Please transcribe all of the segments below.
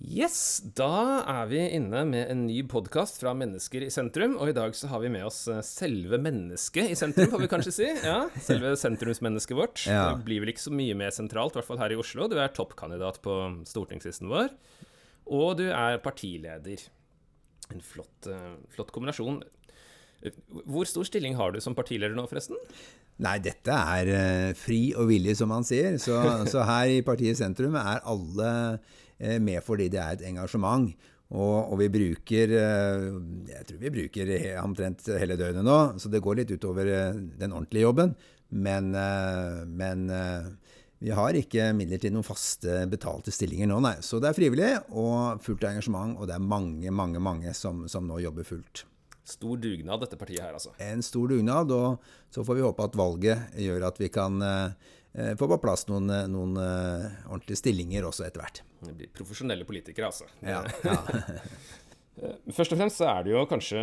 Yes, da er vi inne med en ny podkast fra Mennesker i sentrum. Og i dag så har vi med oss eh, selve mennesket i sentrum, får vi kanskje si. Ja, Selve sentrumsmennesket vårt. Ja. Det blir vel ikke så mye mer sentralt, i hvert fall her i Oslo. Du er toppkandidat på stortingslisten vår. Og du er partileder. En flott, eh, flott kombinasjon. Hvor stor stilling har du som partileder nå, forresten? Nei, dette er eh, fri og villig, som man sier. Så, så her i partiet Sentrum er alle med fordi det er et engasjement. Og, og vi bruker eh, Jeg tror vi bruker omtrent hele døgnet nå, så det går litt utover eh, den ordentlige jobben. Men, eh, men eh, vi har ikke midler til noen faste betalte stillinger nå, nei. Så det er frivillig og fullt engasjement, og det er mange, mange, mange som, som nå jobber fullt. Stor dugnad, dette partiet her, altså. en stor dugnad, og så får vi håpe at valget gjør at vi kan eh, få på plass noen, eh, noen eh, ordentlige stillinger også etter hvert. Det blir profesjonelle politikere, altså. Ja, ja. Eh, Først og fremst så er det jo kanskje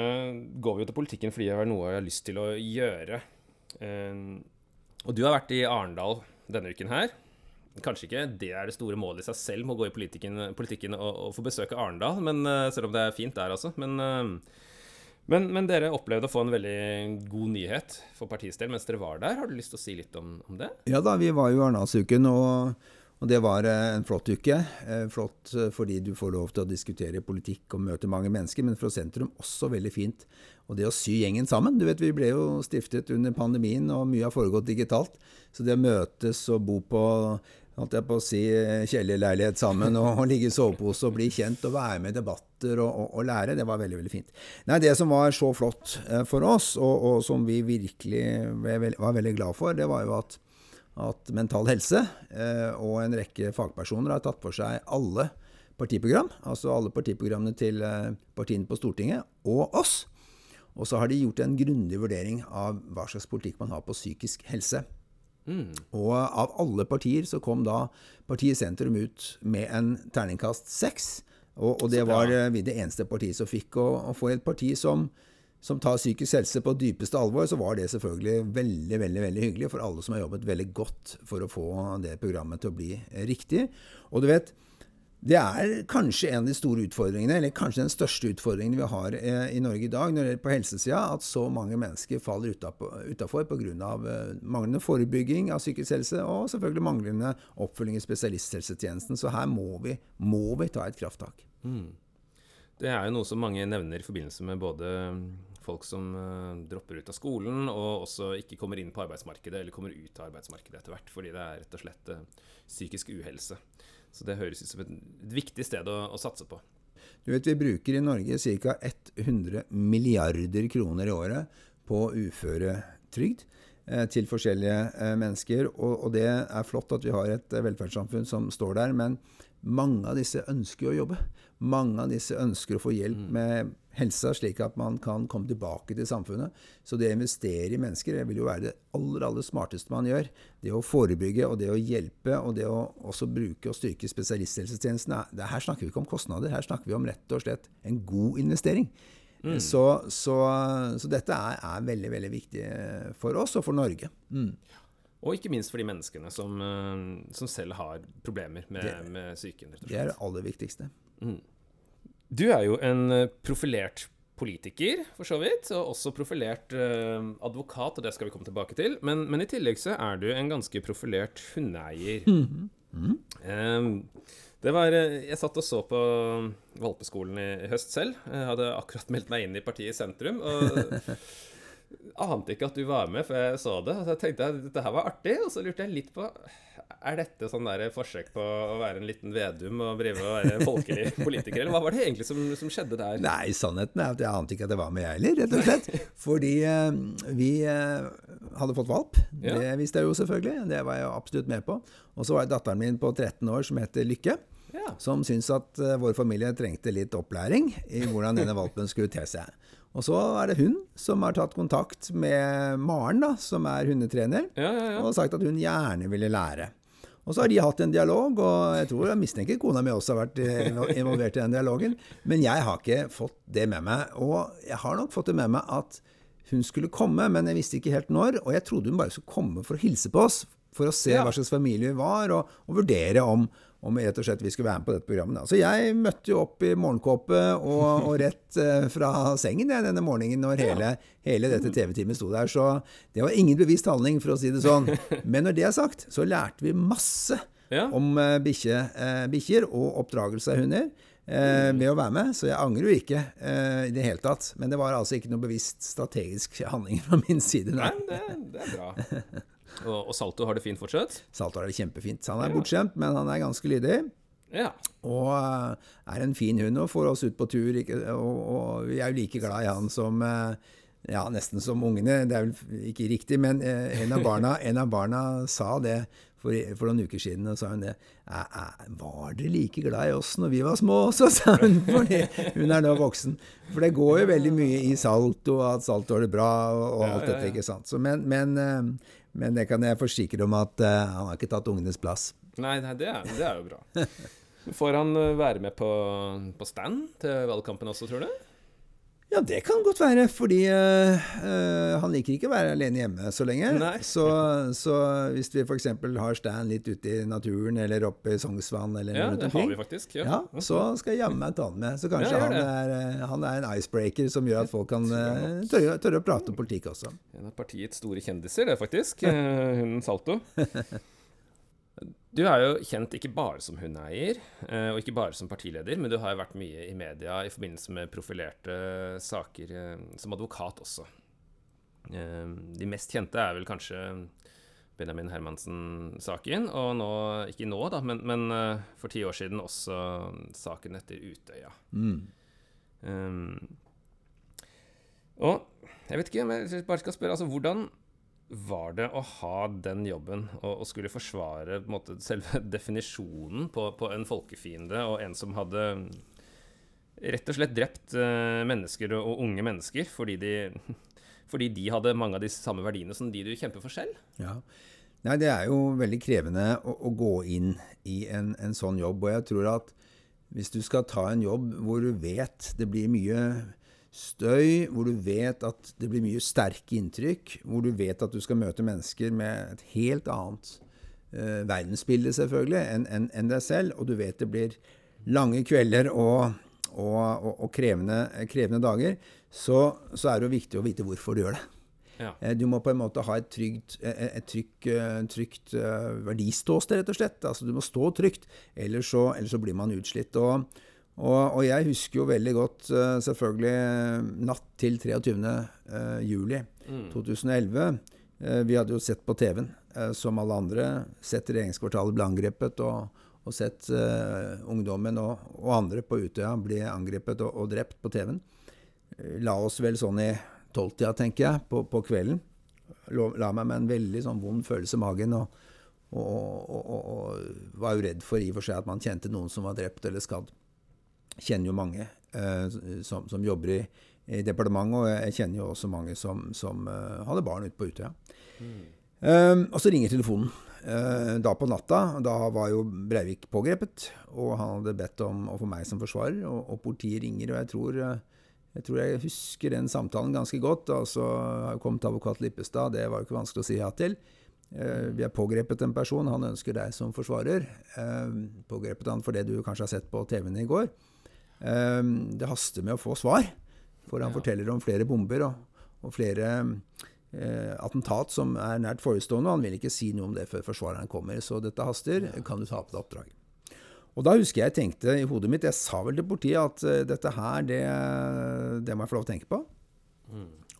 Går vi jo til politikken fordi det er noe jeg har lyst til å gjøre. Eh, Og du har vært i Arendal denne uken her. Kanskje ikke det er det store målet i seg selv med å gå i politikken, politikken og, og få besøke Arendal, men eh, selv om det er fint der, altså. Men, eh, men, men dere opplevde å få en veldig god nyhet for partiets del mens dere var der. Har du lyst til å si litt om, om det? ja da, vi var jo i Arendalsuken, og, og det var eh, en flott uke. Eh, Flott eh, fordi du får lov til å diskutere politikk og møte mange mennesker, men fra sentrum også veldig fint. Og det å sy gjengen sammen. Du vet, Vi ble jo stiftet under pandemien, og mye har foregått digitalt. Så det å møtes og bo på holdt jeg på å si, kjellerleilighet sammen og, og ligge i sovepose og bli kjent og være med i debatter og, og, og lære, det var veldig veldig fint. Nei, Det som var så flott eh, for oss, og, som vi virkelig var veldig glad for, det var jo at, at Mental Helse eh, og en rekke fagpersoner har tatt for seg alle partiprogram, altså alle partiprogrammene til eh, partiene på Stortinget, og oss. Og så har de gjort en grundig vurdering av hva slags politikk man har på psykisk helse. Og av alle partier så kom da partiet Sentrum ut med en terningkast seks. Og, og det var eh, vi det eneste partiet som fikk. Og, og for et parti som, som tar psykisk helse på dypeste alvor, så var det selvfølgelig veldig veldig, veldig hyggelig for alle som har jobbet veldig godt for å få det programmet til å bli riktig. Og du vet, det er kanskje en av de store utfordringene, eller kanskje den største utfordringen vi har eh, i Norge i dag når det gjelder på helsesida, at så mange mennesker faller utafor pga. Eh, manglende forebygging av psykisk helse og selvfølgelig manglende oppfølging i spesialisthelsetjenesten. Så her må vi, må vi ta et krafttak. Det er jo noe som mange nevner i forbindelse med både folk som eh, dropper ut av skolen, og også ikke kommer inn på arbeidsmarkedet, eller kommer ut av arbeidsmarkedet etter hvert, fordi det er rett og slett psykisk uhelse. Så det høres ut som et, et viktig sted å, å satse på. Du vet, Vi bruker i Norge ca. 100 milliarder kroner i året på uføretrygd eh, til forskjellige eh, mennesker. Og, og det er flott at vi har et eh, velferdssamfunn som står der, men mange av disse ønsker jo å jobbe. Mange av disse ønsker å få hjelp med helsa, slik at man kan komme tilbake til samfunnet. Så det å investere i mennesker det vil jo være det aller, aller smarteste man gjør. Det å forebygge og det å hjelpe og det å også bruke og styrke spesialisthelsetjenesten. er- det- Her snakker vi ikke om kostnader, her snakker vi om rett og slett en god investering. Så, så, så dette er, er veldig, veldig viktig eh, for oss og for Norge. Mm. Og ikke minst for de menneskene som, eh, som selv har problemer med, Det- med psyken. rett Det er det aller viktigste. Du er jo en eh, profilert politiker, for så vidt, og også profilert eh, advokat, og det skal vi komme tilbake til. Men, men i tillegg så er du en ganske profilert hundeeier. Eh, det var, eh, jeg satt og så på valpeskolen i, i høst selv. Jeg hadde akkurat meldt meg inn i partiet Sentrum. og ante ikke at du var med før jeg så det. Så jeg tenkte at dette her var artig, og så lurte jeg litt på Er dette sånn der forsøk på å være en liten Vedum og drive og være folkelig politiker, eller hva var det egentlig som, som skjedde der? Nei, sannheten er at jeg ante ikke at det var med, jeg heller, rett og slett. Fordi eh, vi eh, hadde fått valp. Ja. Det visste jeg jo selvfølgelig. Det var jeg absolutt med på. Og så var det datteren min på 13 år som heter Lykke. Ja. som syntes at eh, vår familie trengte litt opplæring i hvordan denne valpen skulle te seg. Og så er det hun som har tatt kontakt med Maren, da, som er hundetrener, Ja, ja, ja. og sagt at hun gjerne ville lære. Og så har de hatt en dialog, og jeg tror jeg mistenker kona mi også har vært eh, involvert i den dialogen. Men jeg har ikke fått det med meg. Og jeg har nok fått det med meg at hun skulle komme, men jeg visste ikke helt når. Og jeg trodde hun bare skulle komme for å hilse på oss, for å se hva slags familie vi var, og, og vurdere om, om rett og slett vi skulle være med på dette programmet. Da. Så jeg møtte jo opp i morgenkåpe og, og rett eh, fra sengen jeg, denne morgenen når hele, hele dette TV-teamet sto der. Så det var ingen bevisst handling, for å si det sånn. Men når det er sagt, så lærte vi masse Ja. om eh, bikkjer eh, bikkjer og oppdragelse av hunder. Eh, med å være med, så jeg angrer jo ikke eh, i det hele tatt. Men det var altså ikke noe bevisst strategisk handling fra min side. Nei. det, det er bra. Og, og Salto har det fint fortsatt? Salto har det kjempefint. Han er Ja. bortskjemt, men han er ganske lydig. Ja. Og eh, er en fin hund og får oss ut på tur. Og, og vi er jo like glad i han som eh, Ja, nesten som ungene. Det er vel ikke riktig, men eh, en av barna, en av barna sa det for, for noen uker siden. Og sa hun det. «Æ, æ, Var dere like glad i oss når vi var små også, sa hun. Fordi hun er nå voksen. For det går jo veldig mye i salto, at salto har det bra og, Ja, alt ja, dette, ikke sant. Så, men, men, men det kan jeg forsikre om at uh, han har ikke tatt ungenes plass. Nei, nei det, er, det er jo bra. Får han eh, være med på, på stand til valgkampen også, tror du? Ja, det kan godt være, fordi eh, han liker ikke å være alene hjemme så lenge. Så, så hvis vi f.eks. har Stan litt ute i naturen, eller oppe i Sognsvann, eller Ja, noe det har vi faktisk. ja, så skal jeg jammen meg ta han med. Så kanskje Ja, han, er, eh, han er en icebreaker som gjør at folk kan tørre, tørre å prate om politikk også. En av partiets store kjendiser, det faktisk. Hun Salto. Du er jo kjent ikke bare som hundeeier, eh, og ikke bare som partileder, men du har jo vært mye i media i forbindelse med profilerte saker eh, som advokat også. Eh, De mest kjente er vel kanskje Benjamin Hermansen-saken, og nå, ikke nå, da, men, men for ti år siden også saken etter Utøya. Mm. Um, og jeg vet ikke, om jeg bare skal spørre, altså hvordan var det å ha den jobben og, og skulle forsvare måte, selve definisjonen på, på en folkefiende og en som hadde rett og slett drept uh, mennesker og, og unge mennesker fordi de, fordi de hadde mange av de samme verdiene som de du kjemper for selv? Ja. Nei, det er jo veldig krevende å, å gå inn i en, en sånn jobb. Og jeg tror at hvis du skal ta en jobb hvor du vet det blir mye støy, hvor du vet at det blir mye sterke inntrykk, hvor du vet at du skal møte mennesker med et helt annet eh, verdensbilde selvfølgelig enn en, en deg selv, og du vet det blir lange kvelder og, og, og, og krevende, krevende dager, så, så er det jo viktig å vite hvorfor du gjør det. Ja. Eh, Du må på en måte ha et trygt, eh, et trygt, eh, trygt eh, verdiståsted, rett og slett. Altså, du må stå trygt, ellers så, ellers så blir man utslitt. Og, og, og jeg husker jo veldig godt eh, selvfølgelig eh, natt til 23. eh, juli 2011. Eh, Vi hadde jo sett på TV-en, som alle andre, sett regjeringskvartalet bli angrepet, og, og sett uh, ungdommen og, og andre på Utøya bli angrepet og, og drept på TV-en. La oss vel sånn i tolvtida, tenker jeg, på, på kvelden. La, La meg med en veldig sånn vond følelse i magen, og, og, og, og, og var jo redd for i og for seg at man kjente noen som var drept eller skadd. Kjenner jo mange eh, som, som jobber i, i departementet, og jeg kjenner jo også mange som, som eh, hadde barn ute på Utøya. Um, og så ringer telefonen. Eh, da på natta, da var jo Breivik pågrepet, og han hadde bedt om å få meg som forsvarer, og, og politiet ringer, og jeg tror, eh, jeg tror jeg husker den samtalen ganske godt. Og har altså, kommet advokat Lippestad, det var jo ikke vanskelig å si ja til. Uh, vi har pågrepet en person, han ønsker deg som forsvarer. Uh, pågrepet han for det du kanskje har sett på TV-en i går. Eh, det haster med å få svar, for han Ja. forteller om flere bomber og, og flere eh, attentat som er nært forestående. og Han vil ikke si noe om det før forsvareren kommer, så dette haster. Kan du ta på deg oppdraget? Og da husker jeg tenkte i hodet mitt, jeg sa vel til politiet at eh, dette her, det, det må jeg få lov å tenke på.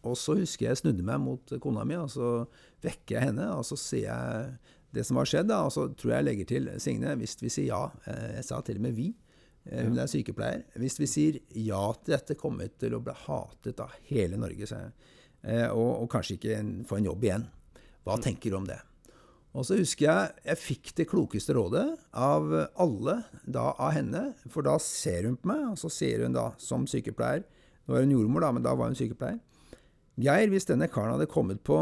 Og så husker jeg jeg snudde meg mot kona mi, og så vekker jeg henne, og så sier jeg det som har skjedd, da, og så tror jeg jeg legger til Signe, hvis vi sier ja, eh, jeg sa til og med vi, hun er sykepleier, hvis vi sier ja til dette, kommer vi til å bli hatet av hele Norge, sa jeg, Eh, og, og kanskje ikke få en jobb igjen. Hva tenker du om det? Og så husker jeg jeg fikk det klokeste rådet av alle da av henne, for da ser hun på meg, og så sier hun da som sykepleier, nå er hun jordmor da, men da var hun sykepleier, Geir, hvis denne karen hadde kommet på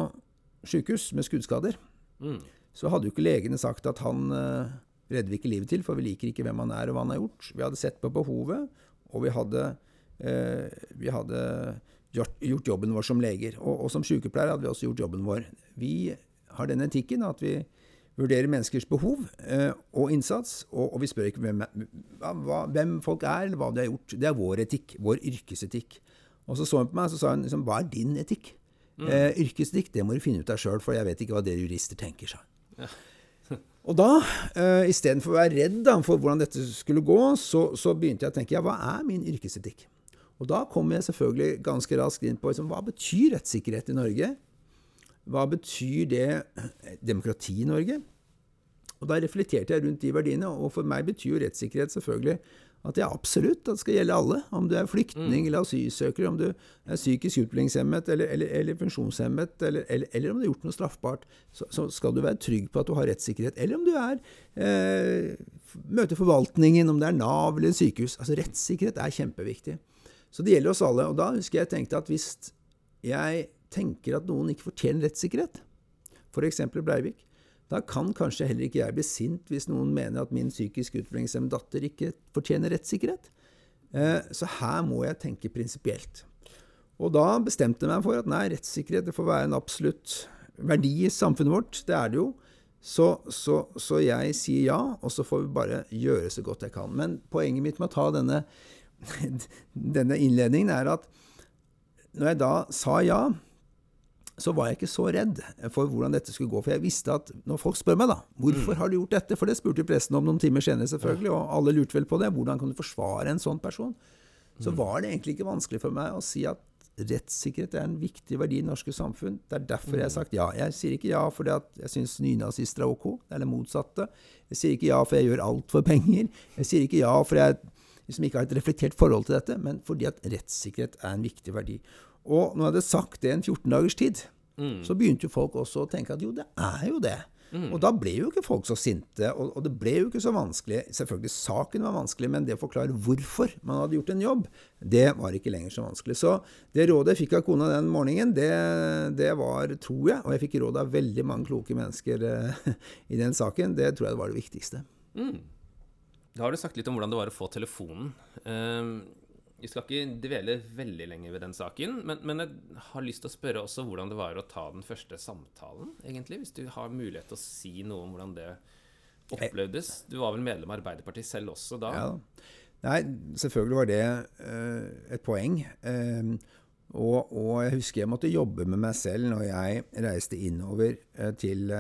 sykehus med skuddskader, Mm. så hadde jo ikke legene sagt at han eh, redder vi ikke livet til, for vi liker ikke hvem han er og hva han har gjort. Vi hadde sett på behovet, og vi hadde, eh, vi hadde gjort, gjort jobben vår som leger. Og, og som sykepleier hadde vi også gjort jobben vår. Vi har den etikken at vi vurderer menneskers behov eh, og innsats, og, og, vi spør ikke hvem, hva, hvem, folk er, eller hva de har gjort. Det er vår etikk, vår yrkesetikk. Og så så hun på meg og sa hun, liksom, hva er din etikk? Mm. Eh, yrkesetikk det må du finne ut av sjøl, for jeg vet ikke hva dere jurister tenker. sa ja. Og da, uh, istedenfor å være redd da, for hvordan dette skulle gå, så, så, begynte jeg å tenke ja, hva er min yrkesetikk? Og da kom jeg selvfølgelig ganske raskt inn på liksom, hva betyr rettssikkerhet i Norge? Hva betyr det eh, demokrati i Norge? Og Da reflekterte jeg rundt de verdiene, og for meg betyr jo rettssikkerhet selvfølgelig at er absolutt at det skal gjelde alle. Om du er flyktning mm. eller asylsøker, om du er psykisk utviklingshemmet eller, eller, eller funksjonshemmet, eller, eller, om du har gjort noe straffbart, så, så, skal du være trygg på at du har rettssikkerhet. Eller om du er eh, møter forvaltningen, om det er Nav eller sykehus. Altså Rettssikkerhet er kjempeviktig. Så det gjelder oss alle. Og da husker jeg tenkte at hvis jeg tenker at noen ikke fortjener rettssikkerhet, f.eks. Breivik, da kan kanskje heller ikke jeg bli sint hvis noen mener at min psykisk utviklingshemmede datter ikke fortjener rettssikkerhet. Eh, så her må jeg tenke prinsipielt. Og da bestemte jeg meg for at nei, rettssikkerhet får være en absolutt verdi i samfunnet vårt. Det er det jo. Så, så, så, jeg sier ja, og så får vi bare gjøre så godt jeg kan. Men poenget mitt med å ta denne, denne innledningen er at når jeg da sa ja, så var jeg ikke så redd for hvordan dette skulle gå. For jeg visste at når folk spør meg da, hvorfor mm. har du gjort dette, for det spurte pressen om noen timer senere, selvfølgelig, og alle lurte vel på det, hvordan kan du forsvare en sånn person? Så mm. var det egentlig ikke vanskelig for meg å si at rettssikkerhet er en viktig verdi i det norske samfunn. Det er derfor jeg har mm. sagt ja. Jeg sier ikke ja fordi jeg syns nynazister er ok. Det er det motsatte. Jeg sier ikke ja for jeg gjør alt for penger. Jeg sier ikke ja for jeg liksom ikke har et reflektert forhold til dette, men fordi at rettssikkerhet er en viktig verdi. Og når jeg hadde sagt det en 14 dagers tid, mm. så begynte jo folk også å tenke at jo, det er jo det. Mm. Og da ble jo ikke folk så sinte, og, og, det ble jo ikke så vanskelig. Selvfølgelig, saken var vanskelig, men det å forklare hvorfor man hadde gjort en jobb, det var ikke lenger så vanskelig. Så det rådet jeg fikk av kona den morgenen, det, det var, tror jeg, og jeg fikk råd av veldig mange kloke mennesker eh, i den saken, det tror jeg var det viktigste. Mm. Da har du sagt litt om hvordan det var å få telefonen. Uh, vi skal ikke dvele veldig lenge ved den saken, men, men, jeg har lyst til å spørre også hvordan det var å ta den første samtalen, egentlig. Hvis du har mulighet til å si noe om hvordan det opplevdes. Du var vel medlem av Arbeiderpartiet selv også da? Ja. Nei, selvfølgelig var det uh, et poeng. Uh, og, og, jeg husker jeg måtte jobbe med meg selv når jeg reiste innover uh, til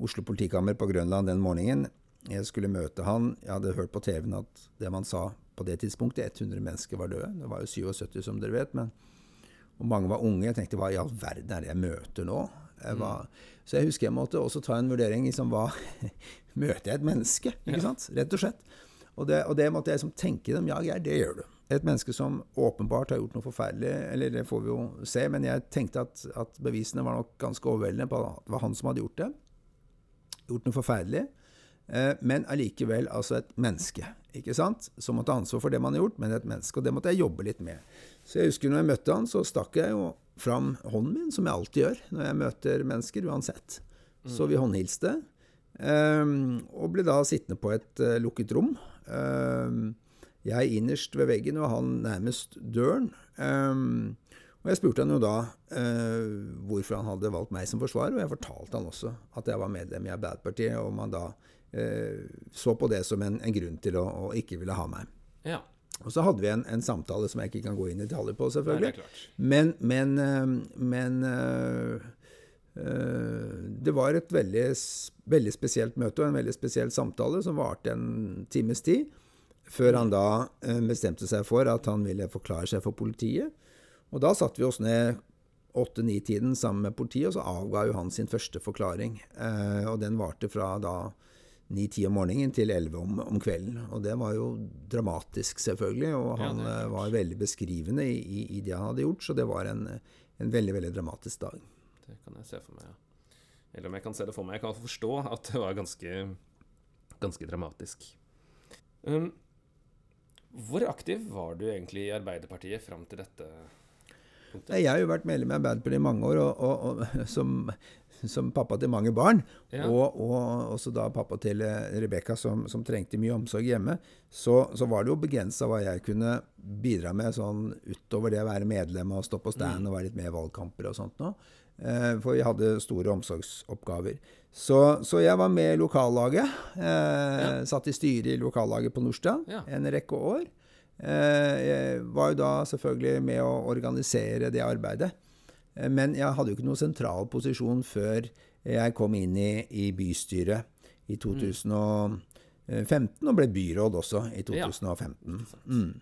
Oslo politikammer på Grønland den morgenen. Jeg skulle møte han. Jeg hadde hørt på TV-en at det man sa på det tidspunktet 100 mennesker var døde. Det var jo 77, som dere vet. Men, og mange var unge. Jeg tenkte hva i all verden er det jeg møter nå? Jeg var, mm. Så jeg husker jeg måtte også ta en vurdering liksom hva Møter jeg et menneske? Ikke sant? Rett og slett. Og det, og det måtte jeg liksom tenke dem. Ja, Geir, det gjør du. Et menneske som åpenbart har gjort noe forferdelig, eller det får vi jo se, men jeg tenkte at, at bevisene var nok ganske overveldende på at det var han som hadde gjort det. Gjort noe forferdelig. Eh, men allikevel altså et menneske ikke sant? som måtte ha ansvar for det man har gjort, men et menneske. Og det måtte jeg jobbe litt med. Så jeg husker når jeg møtte han, så stakk jeg jo fram hånden min, som jeg alltid gjør når jeg møter mennesker, uansett. Så vi håndhilste. Um, og ble da sittende på et uh, lukket rom. Um, jeg innerst ved veggen, og han nærmest døren. Um, og jeg spurte han jo da uh, hvorfor han hadde valgt meg som forsvarer, og jeg fortalte han også at jeg var medlem i Arbeiderpartiet, og man da så på det som en, en grunn til å, å, ikke ville ha meg. Ja. Og så hadde vi en, en, samtale som jeg ikke kan gå inn i detaljer på, selvfølgelig. Nei, men, men, eh, men øh, øh, det var et veldig, veldig, spesielt møte og en veldig spesiell samtale som varte en times tid. Før han da bestemte seg for at han ville forklare seg for politiet. Og da satte vi oss ned åtte-ni-tiden sammen med politiet, og så avga jo han sin første forklaring. og den varte fra da ni-ti om morgenen til elleve om, om, kvelden. Og det var jo dramatisk, selvfølgelig, og han ja, eh, var veldig beskrivende i, i, i, det han hadde gjort, så det var en, en, veldig, veldig dramatisk dag. Det kan jeg se for meg, ja. Eller om jeg kan se det for meg. Jeg kan forstå at det var ganske, ganske dramatisk. Um, hvor aktiv var du egentlig i Arbeiderpartiet fram til dette punktet? Jeg har jo vært medlem i Arbeiderpartiet i mange år, og, og, og som som pappa til mange barn, ja. og, og, også da pappa til eh, Rebekka, som, som, trengte mye omsorg hjemme, så, så var det jo begrensa hva jeg kunne bidra med sånn utover det å være medlem og stå på stand mm. og være litt med i valgkamper og sånt noe. Eh, for vi hadde store omsorgsoppgaver. Så, så, jeg var med i lokallaget. Eh, ja. Satt i styret i lokallaget på Nordstrand ja. en rekke år. Eh, jeg var jo da selvfølgelig med å organisere det arbeidet. Eh, men jeg hadde jo ikke noen sentral posisjon før jeg kom inn i, i bystyret i 2015, og ble byråd også i 2015. Mm.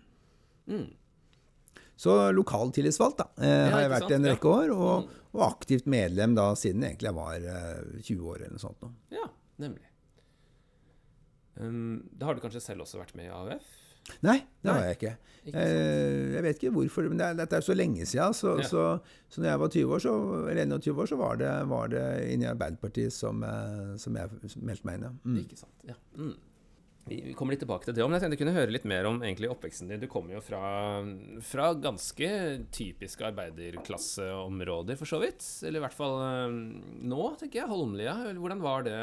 Mm. Så lokal tillitsvalgt da, eh, har jeg vært en rekke år, og, mm. og, aktivt medlem da siden egentlig jeg var eh, 20 år eller noe sånt. Da. Ja, nemlig. Um, da har du kanskje selv også vært med i AUF? Nei, det har jeg ikke. ikke eh, jeg vet ikke hvorfor, men det er, dette så lenge siden. Så, ja. så, så når jeg var 20 år, så, eller 21 år, så var det, var det inni Arbeiderpartiet som, eh, som jeg meldte meg inn Ja. Mm. Ikke sant, ja. Mm. Vi kommer litt tilbake til det. Men jeg tenkte jeg kunne høre litt mer om egentlig oppveksten din. Du kommer jo fra, fra ganske typiske arbeiderklasseområder, for så vidt. Eller i hvert fall eh, nå, tenker jeg. Holmlia. Hvordan var det?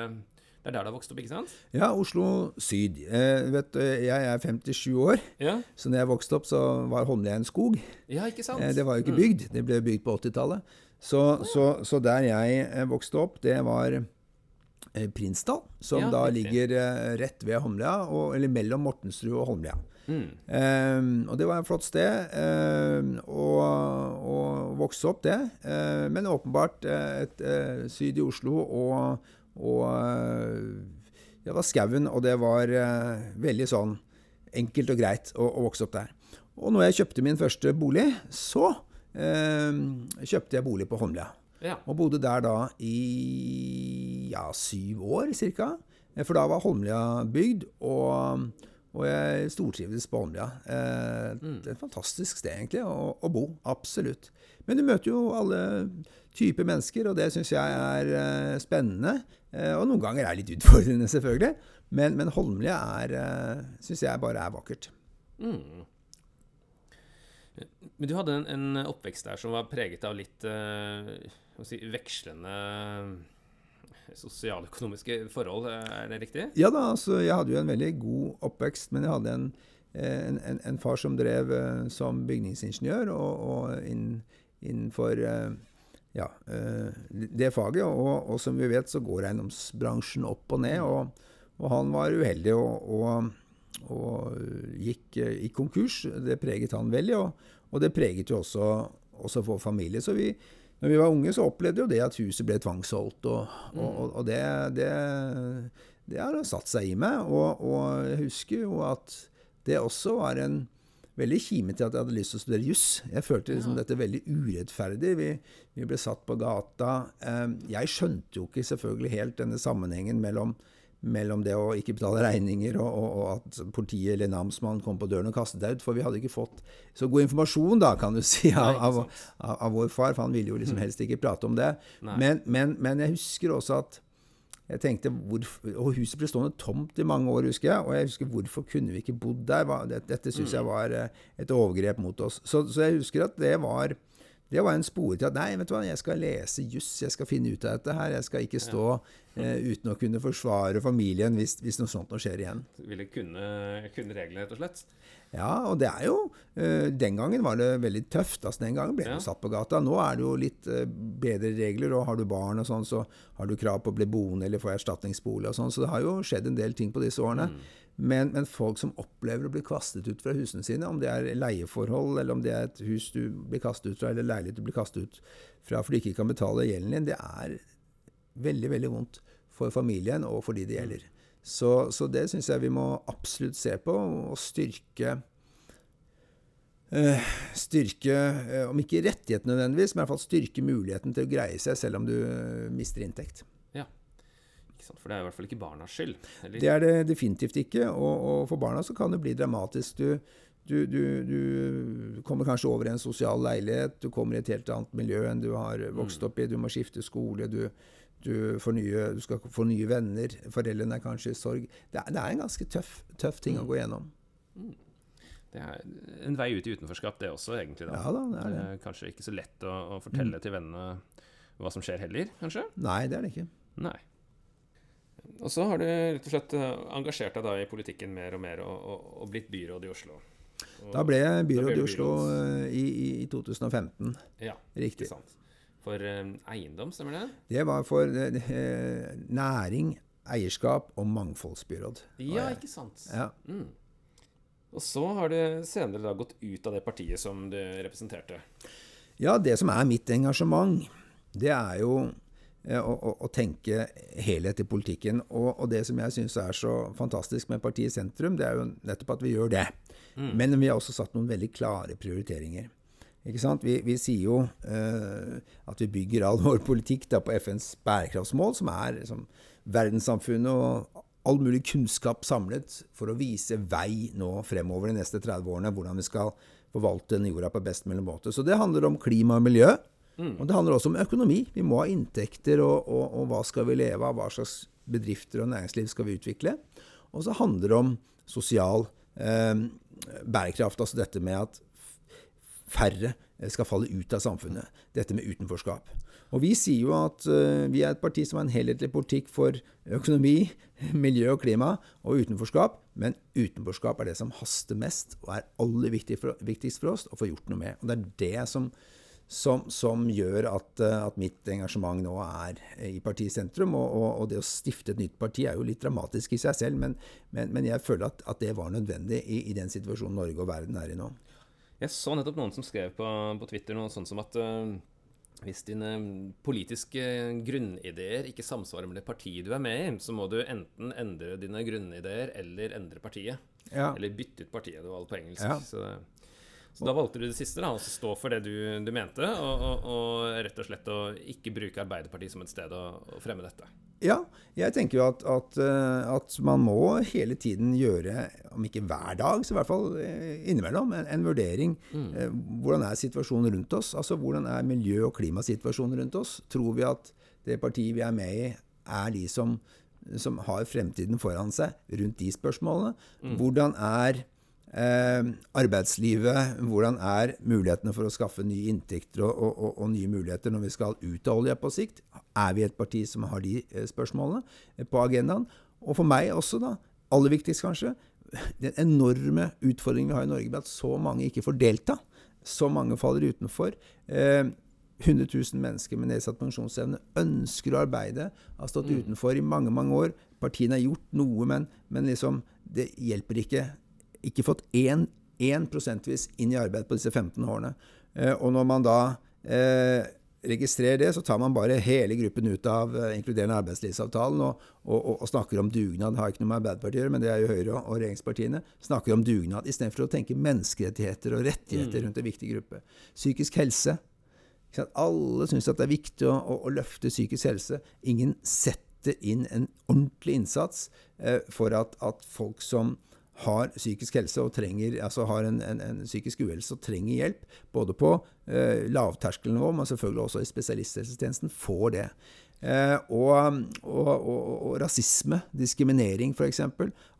Det er der du har vokst opp, ikke sant? Ja, Oslo syd. Eh, vet, jeg er 57 år, ja. så når jeg vokste opp, så var Holmlia en skog. Ja, ikke sant? Eh, det var jo ikke bygd. Det ble bygd på 80-tallet. Så, oh, så, så, der jeg eh, vokste opp, det var Eh, Prinsdal, som ja, da ligger uh, rett ved Holmlia, og, eller mellom Mortensrud og Holmlia. Mm. Um, og det var et flott sted um, å, å, vokse opp, det. Uh, men åpenbart et uh, syd i Oslo og, og Det var skauen, og det var veldig sånn enkelt og greit å, å, vokse opp der. Og når jeg kjøpte min første bolig, så kjøpte jeg bolig på Holmlia. Ja. Og bodde der da i ja, syv år ca. For da var Holmlia bygd, og, og jeg stortrivdes på Holmlia. Eh, mm. Det er et fantastisk sted, egentlig, å, å, bo. Absolutt. Men du møter jo alle typer mennesker, og det syns jeg er eh, spennende. Eh, og noen ganger er litt utfordrende, selvfølgelig. Men, men Holmlia er, eh, syns jeg bare er vakkert. Mm. Men du hadde en, en, oppvekst der som var preget av litt si, vekslende sosialøkonomiske forhold, er det riktig? Ja da, altså jeg hadde jo en veldig god oppvekst, men jeg hadde en, en, en, en far som drev som bygningsingeniør og, og inn, innenfor ja, det faget. Og, og, som vi vet, så går eiendomsbransjen opp og ned. Og, og han var uheldig og, og gikk i konkurs. Det preget han veldig, og, det preget jo også, også vår familie. Så vi, når vi var unge, så opplevde jo det at huset ble tvangsholdt. og, og, og det, det, det, har satt seg i meg. Og, jeg husker jo at det også var en veldig kime til at jeg hadde lyst til å studere juss. Jeg følte liksom ja. dette veldig urettferdig. Vi, vi, ble satt på gata. Jeg skjønte jo ikke selvfølgelig helt denne sammenhengen mellom mellom det å ikke betale regninger og, og, og at politiet eller namsmannen kom på døren og kastet deg ut. For vi hadde ikke fått så god informasjon, da, kan du si, av, av, av, av vår far. For han ville jo liksom helst ikke prate om det. Men, men, men, jeg husker også at jeg tenkte, hvorfor, Og huset ble stående tomt i mange år, husker jeg. Og jeg husker hvorfor kunne vi ikke bodd der? Dette, syns jeg mm. var eh, et overgrep mot oss. Så, så jeg husker at det var det var en spore til at nei, vet du hva, jeg skal lese juss, jeg skal finne ut av dette her. Jeg skal ikke stå eh, uten å kunne forsvare familien hvis, hvis noe sånt nå skjer igjen. Du ville kunne, kunne reglene, rett og slett? Ja, og det er jo eh, Den gangen var det veldig tøft. altså Den gangen ble du ja. satt på gata. Nå er det jo litt eh, bedre regler, og har du barn og sånn, så har du krav på å bli boende eller få erstatningsbolig og sånn. Så det har jo skjedd en del ting på disse årene. Mm. Men, men, folk som opplever å bli kastet ut fra husene sine, om det er leieforhold, eller om det er et hus du blir kastet ut fra, eller leilighet du blir kastet ut fra fordi du ikke kan betale gjelden din, det er veldig, veldig vondt for familien og for de det gjelder. Så, så det syns jeg vi må absolutt se på, og styrke Uh, styrke, uh, om ikke rettighetene nødvendigvis, men i hvert fall styrke muligheten til å greie seg selv om du mister inntekt. For det er i hvert fall ikke barnas skyld? Eller? Det er det definitivt ikke. Og, og, for barna så kan det bli dramatisk. Du, du, du, du, kommer kanskje over i en sosial leilighet, du kommer i et helt annet miljø enn du har vokst mm. opp i. Du må skifte skole, du, nye, du skal få nye venner. Foreldrene er kanskje i sorg. Det er, det er en ganske tøff, tøff ting mm. å gå gjennom. Mm. Det er en vei ut i utenforskap, det også, egentlig. Da. Ja, da, det, er det. det er kanskje ikke så lett å, å fortelle mm. til vennene hva som skjer heller, kanskje? Nei, det er det ikke. Nei. Og så har du rett og slett eh, engasjert deg da i politikken mer og mer, og, og, og blitt byråd i Oslo. Og da ble jeg byråd i Oslo eh, i, i, 2015. Ja, Riktig. Sant. for um, eiendom, stemmer det? Det var for uh, næring, eierskap og mangfoldsbyråd. Ja, ikke sant. Ja. Mm. Og så har du senere da gått ut av det partiet som du representerte. Ja, det som er mitt engasjement, det er jo eh, å, å, å tenke helhet i politikken. Og, og det som jeg syns er så fantastisk med partiet Sentrum, det er jo nettopp at vi gjør det. Men vi har også satt noen veldig klare prioriteringer. Ikke sant? Vi, vi sier jo eh, at vi bygger all vår politikk da, på FNs bærekraftsmål, som er liksom, verdenssamfunnet og all mulig kunnskap samlet for å vise vei nå fremover de neste 30 årene, hvordan vi skal forvalte den jorda på best mulig måte. Så det handler om klima og miljø. Og det handler også om økonomi. Vi må ha inntekter, og, og, og hva skal vi leve av? Hva slags bedrifter og næringsliv skal vi utvikle? Og så handler det om sosial eh, bærekraft, altså dette med at færre skal falle ut av samfunnet. Dette med utenforskap. Og vi sier jo at uh, vi er et parti som har en helhetlig politikk for økonomi, miljø og klima, og utenforskap. Men utenforskap er det som haster mest, og er aller viktig for, viktigst for oss å få gjort noe med. Og det er det som, som, som gjør at, uh, at, mitt engasjement nå er i partiet sentrum. Og, og, og, det å stifte et nytt parti er jo litt dramatisk i seg selv, men, men, men jeg føler at, at, det var nødvendig i, i den situasjonen Norge og verden er i nå. Jeg så nettopp noen som skrev på, på Twitter noe sånt som at uh, hvis dine politiske grunnideer ikke samsvarer med det partiet du er med i, så må du enten endre dine grunnideer eller endre partiet. Ja. Eller bytte ut partiet, det var alt på engelsk. Ja. Så, så, da valgte du det siste, da, å stå for det du, du mente, og, og, og, rett og slett å ikke bruke Arbeiderpartiet som et sted å, å fremme dette. Ja, jeg tenker jo at, at, at, man må hele tiden gjøre, om ikke hver dag, så i hvert fall innimellom, en, en vurdering. Mm. Hvordan er situasjonen rundt oss? Altså Hvordan er miljø- og klimasituasjonen rundt oss? Tror vi at det partiet vi er med i, er de som, som har fremtiden foran seg rundt de spørsmålene? Mm. Hvordan er Eh, arbeidslivet, hvordan er mulighetene for å skaffe nye inntekter og, og, og, og, nye muligheter når vi skal ut av olja på sikt? Er vi et parti som har de eh, spørsmålene eh, på agendaen? Og for meg også, da, aller viktigst kanskje, den enorme utfordringen vi har i Norge med at så mange ikke får delta. Så mange faller utenfor. Eh, 100 000 mennesker med nedsatt pensjonsevne ønsker å arbeide, har stått mm. utenfor i mange mange år. Partiene har gjort noe, men, men liksom, det hjelper ikke ikke fått én, én prosentvis inn i arbeid på disse 15 årene. Eh, og når man da eh, registrerer det, så tar man bare hele gruppen ut av eh, inkluderende arbeidslivsavtalen og, og, og, og, snakker om dugnad. Det har ikke noe med Arbeiderpartiet å gjøre, men det er jo Høyre og, regjeringspartiene. Snakker om dugnad istedenfor å tenke menneskerettigheter og rettigheter mm. rundt en viktig gruppe. Psykisk helse. Alle syns det er viktig å, å, å, løfte psykisk helse. Ingen setter inn en ordentlig innsats eh, for at, at folk som har psykisk helse og trenger, altså har en, en, en psykisk uhelse og trenger hjelp, både på eh, lavterskelnivå, men selvfølgelig også i spesialisthelsetjenesten, får det. Eh, og, og, og, og, rasisme, diskriminering f.eks.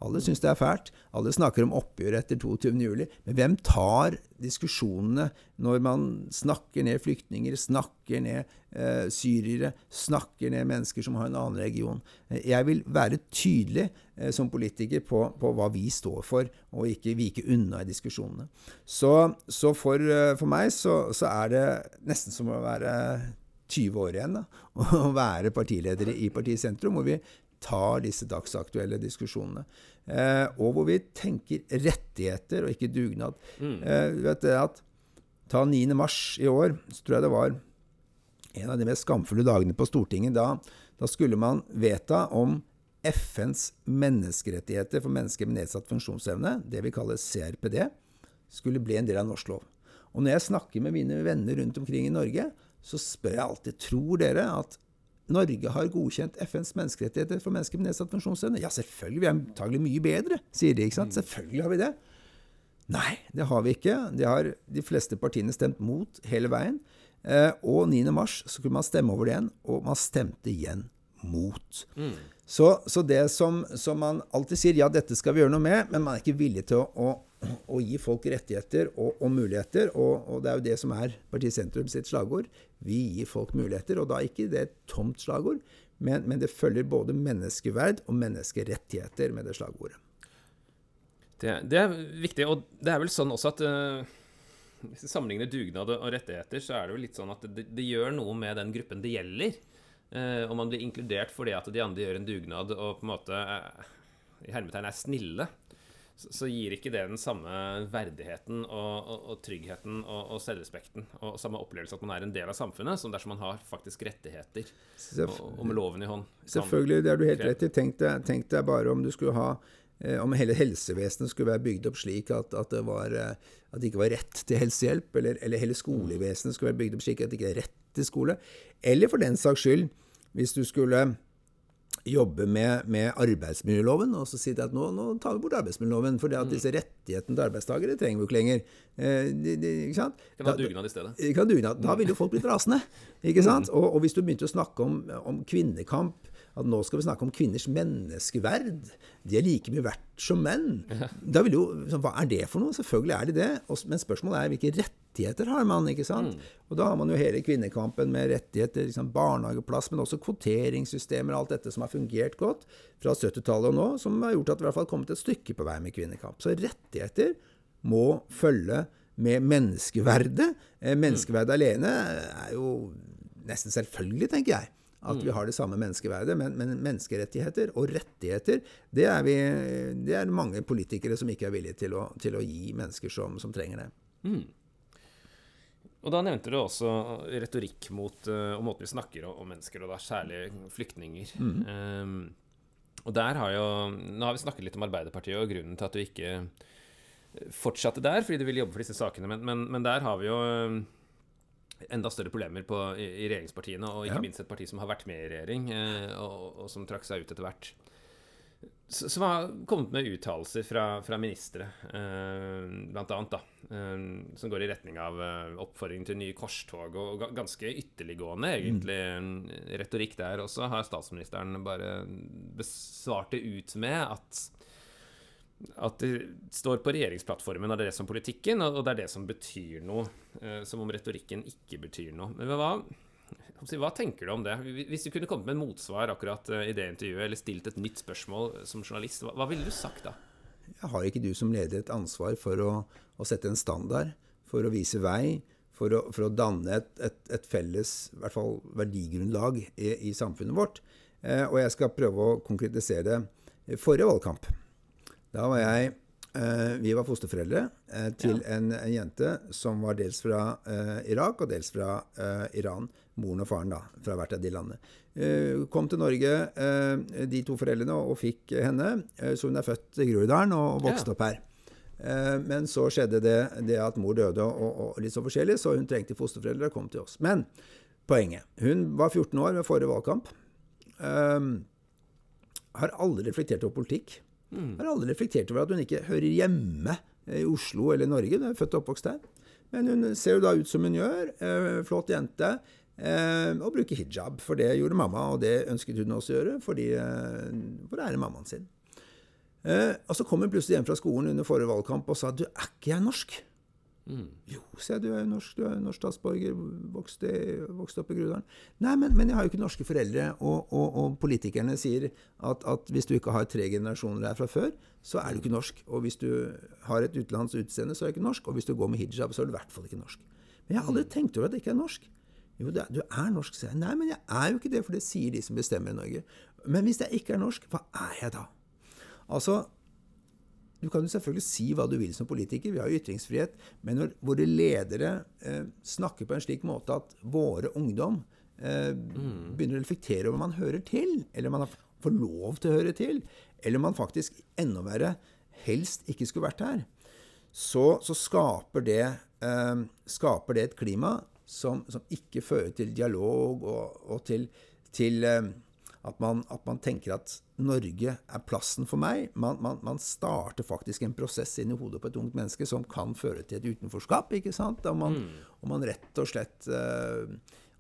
Alle syns det er fælt. Alle snakker om oppgjøret etter 22.07. Men hvem tar diskusjonene når man snakker ned flyktninger, snakker ned eh, syrere, snakker ned mennesker som har en annen region? Eh, jeg vil være tydelig eh, som politiker på, på, hva vi står for, og ikke vike unna i diskusjonene. Så, så for, eh, for, meg så, så er det nesten som å være 20 år igjen da, å være partiledere i partiet Sentrum, hvor vi tar disse dagsaktuelle diskusjonene. Eh, og hvor vi tenker rettigheter og ikke dugnad. Mm. Eh, vet du at Ta 9. mars i år, så tror jeg det var en av de mest skamfulle dagene på Stortinget. Da, da skulle man vedta om FNs menneskerettigheter for mennesker med nedsatt funksjonsevne, det vi kaller CRPD, skulle bli en del av norsk lov. Og når jeg snakker med mine venner rundt omkring i Norge, så spør jeg alltid tror dere at Norge har godkjent FNs menneskerettigheter for mennesker med nedsatt funksjonsevne. Ja, selvfølgelig. Vi er antagelig mye bedre, sier de. ikke sant? Mm. Selvfølgelig har vi det. Nei, det har vi ikke. Det har de fleste partiene stemt mot hele veien. Eh, og 9. mars så kunne man stemme over det igjen, og man stemte igjen mot. Mm. Så, så, det som, som, man alltid sier, ja, dette skal vi gjøre noe med, men man er ikke villig til å, å å gi folk rettigheter og, og muligheter. Og, og, det er jo det som er Partiet Sentrum sitt slagord. Vi gir folk muligheter. Og da er ikke det et tomt slagord, men, men det følger både menneskeverd og menneskerettigheter med det slagordet. Det, det, er viktig, og det er vel sånn også at uh, Hvis vi sammenligner dugnad og rettigheter, så er det jo litt sånn at det, det gjør noe med den gruppen det gjelder. Uh, og man blir inkludert fordi at de andre gjør en dugnad og på en måte uh, i hermetegn er snille. Så, så, gir ikke det den samme verdigheten og, og, og tryggheten og, og, selvrespekten og samme opplevelse at man er en del av samfunnet, som dersom man har faktisk rettigheter og, med loven i hånd. Selvfølgelig, det er du helt rett i. Tenk deg, tenk deg bare om du skulle ha Eh, om hele helsevesenet skulle være bygd opp slik at, at, det, var, eh, at det ikke var rett til helsehjelp, eller, eller hele skolevesenet skulle være bygd opp slik at det ikke er rett til skole. Eller for den saks skyld, hvis du skulle jobbe med, med arbeidsmiljøloven og så si at nå, nå tar vi bort arbeidsmiljøloven, for mm. disse rettighetene til arbeidstakere trenger vi ikke lenger. Eh, de, de, ikke sant? Kan ha dugnad i stedet. Kan dugnad. Da ville jo folk blitt rasende. ikke sant? Og, og hvis du begynte å snakke om, om kvinnekamp at nå skal vi snakke om kvinners menneskeverd. De er like mye verdt som menn. Da vil jo, Hva er det for noe? Selvfølgelig er de det. Men spørsmålet er hvilke rettigheter har man? ikke sant? Mm. Og da har man jo hele kvinnekampen med rettigheter, liksom barnehageplass, men også kvoteringssystemer og alt dette som har fungert godt fra 70-tallet og nå, som har gjort at vi i hvert fall har kommet et stykke på vei med kvinnekamp. Så rettigheter må følge med menneskeverdet. Menneskeverdet menneskeverdet alene er jo nesten selvfølgelig, tenker jeg at vi mm. har det samme menneskeverdet. Men, men, menneskerettigheter og rettigheter, det er, vi, det er, mange politikere som ikke er villige til å, til å gi mennesker som, som trenger det. Mm. Og Da nevnte du også retorikk mot uh, og måten vi snakker om, om, mennesker, og da særlig flyktninger. Mm. Um, og der har jo, Nå har vi snakket litt om Arbeiderpartiet og grunnen til at du ikke fortsatte der, fordi du ville jobbe for disse sakene, men, men, men der har vi jo enda større problemer på, i, i, regjeringspartiene, og ikke ja. minst et parti som har vært med i regjering, eh, og, og, som trakk seg ut etter hvert. Som har kommet med uttalelser fra, fra ministre, eh, blant annet, da, eh, som går i retning av eh, oppfordring til nye korstog, og, og ganske ytterliggående, egentlig, mm. retorikk der. Og så har statsministeren bare besvart det ut med at at det står på regjeringsplattformen er det som politikken, og det er det som betyr noe. Eh, som om retorikken ikke betyr noe. Men hva, hva tenker du om det? Hvis du kunne kommet med en motsvar akkurat eh, i det intervjuet, eller stilt et nytt spørsmål som journalist, hva, hva ville du sagt da? Jeg har ikke du som leder et ansvar for å, å sette en standard, for å vise vei, for å, for å danne et, et, et, felles fall verdigrunnlag i, i samfunnet vårt? Eh, og jeg skal prøve å konkretisere det. Forrige valgkamp da var jeg eh, Vi var fosterforeldre eh, til ja. en, en, jente som var dels fra eh, Irak og dels fra Iran. Moren og faren, da, fra hvert av de landene. kom til Norge, de to foreldrene, og fikk henne. så hun er født i Groruddalen og vokste ja. opp her. Men så skjedde det, det at mor døde og, og, litt så forskjellig, så hun trengte fosterforeldre og kom til oss. Men poenget Hun var 14 år ved forrige valgkamp. Um, har aldri reflektert over politikk. Mm. Har aldri reflektert over at hun ikke hører hjemme i Oslo eller Norge. Hun er født og oppvokst her. Men hun ser jo da ut som hun gjør. Eh, flott jente. Eh, og bruke hijab, for det gjorde mamma, og det ønsket hun også å gjøre, fordi, eh, for det er mammaen sin. Eh, og så kom hun plutselig hjem fra skolen under forrige valgkamp og sa du, er ikke jeg norsk? Mm. Jo, sier jeg, du er jo norsk, du er jo norsk statsborger, vokste, vokste opp i Grudalen. Nei, men, men, jeg har jo ikke norske foreldre, og, og, og politikerne sier at, at, hvis du ikke har tre generasjoner her fra før, så er du ikke norsk. Og hvis du har et utenlands utseende, så er du ikke norsk. Og hvis du går med hijab, så er du i hvert fall ikke norsk. Men jeg har aldri mm. tenkt over at jeg ikke er norsk. Jo, er, du er norsk, sier jeg. Nei, men jeg er jo ikke det, for det sier de som bestemmer i Norge. Men hvis jeg ikke er norsk, hva er jeg da? Altså, du kan jo selvfølgelig si hva du vil som politiker, vi har jo ytringsfrihet. Men når våre ledere eh, snakker på en slik måte at våre ungdom eh, mm. begynner å reflektere over om man hører til, eller man får lov til å høre til, eller om man faktisk enda verre helst ikke skulle vært her, så, så skaper, det, eh, skaper, det, et klima som, som, ikke fører til dialog og, og til, til eh, at man, at man, tenker at Norge er plassen for meg. Man, man, man, starter faktisk en prosess inn i hodet på et ungt menneske som kan føre til et utenforskap. ikke sant? Og man, mm. og man rett og slett uh,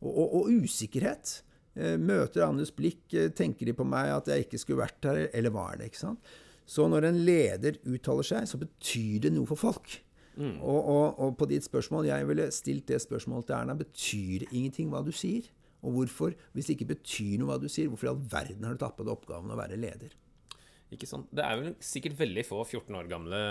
og, og, usikkerhet. Uh, møter andres blikk. Tenker de på meg at jeg ikke skulle vært her, eller hva er det? ikke sant? Så når en leder uttaler seg, så betyr det noe for folk. Mm. Og, og, på ditt spørsmål, jeg ville stilt det spørsmålet til Erna, betyr det ingenting hva du sier? Og hvorfor, hvis det ikke betyr noe hva du sier, hvorfor i all verden har du tatt på deg oppgaven å være leder? Ikke sant. Det er vel sikkert veldig få 14 år gamle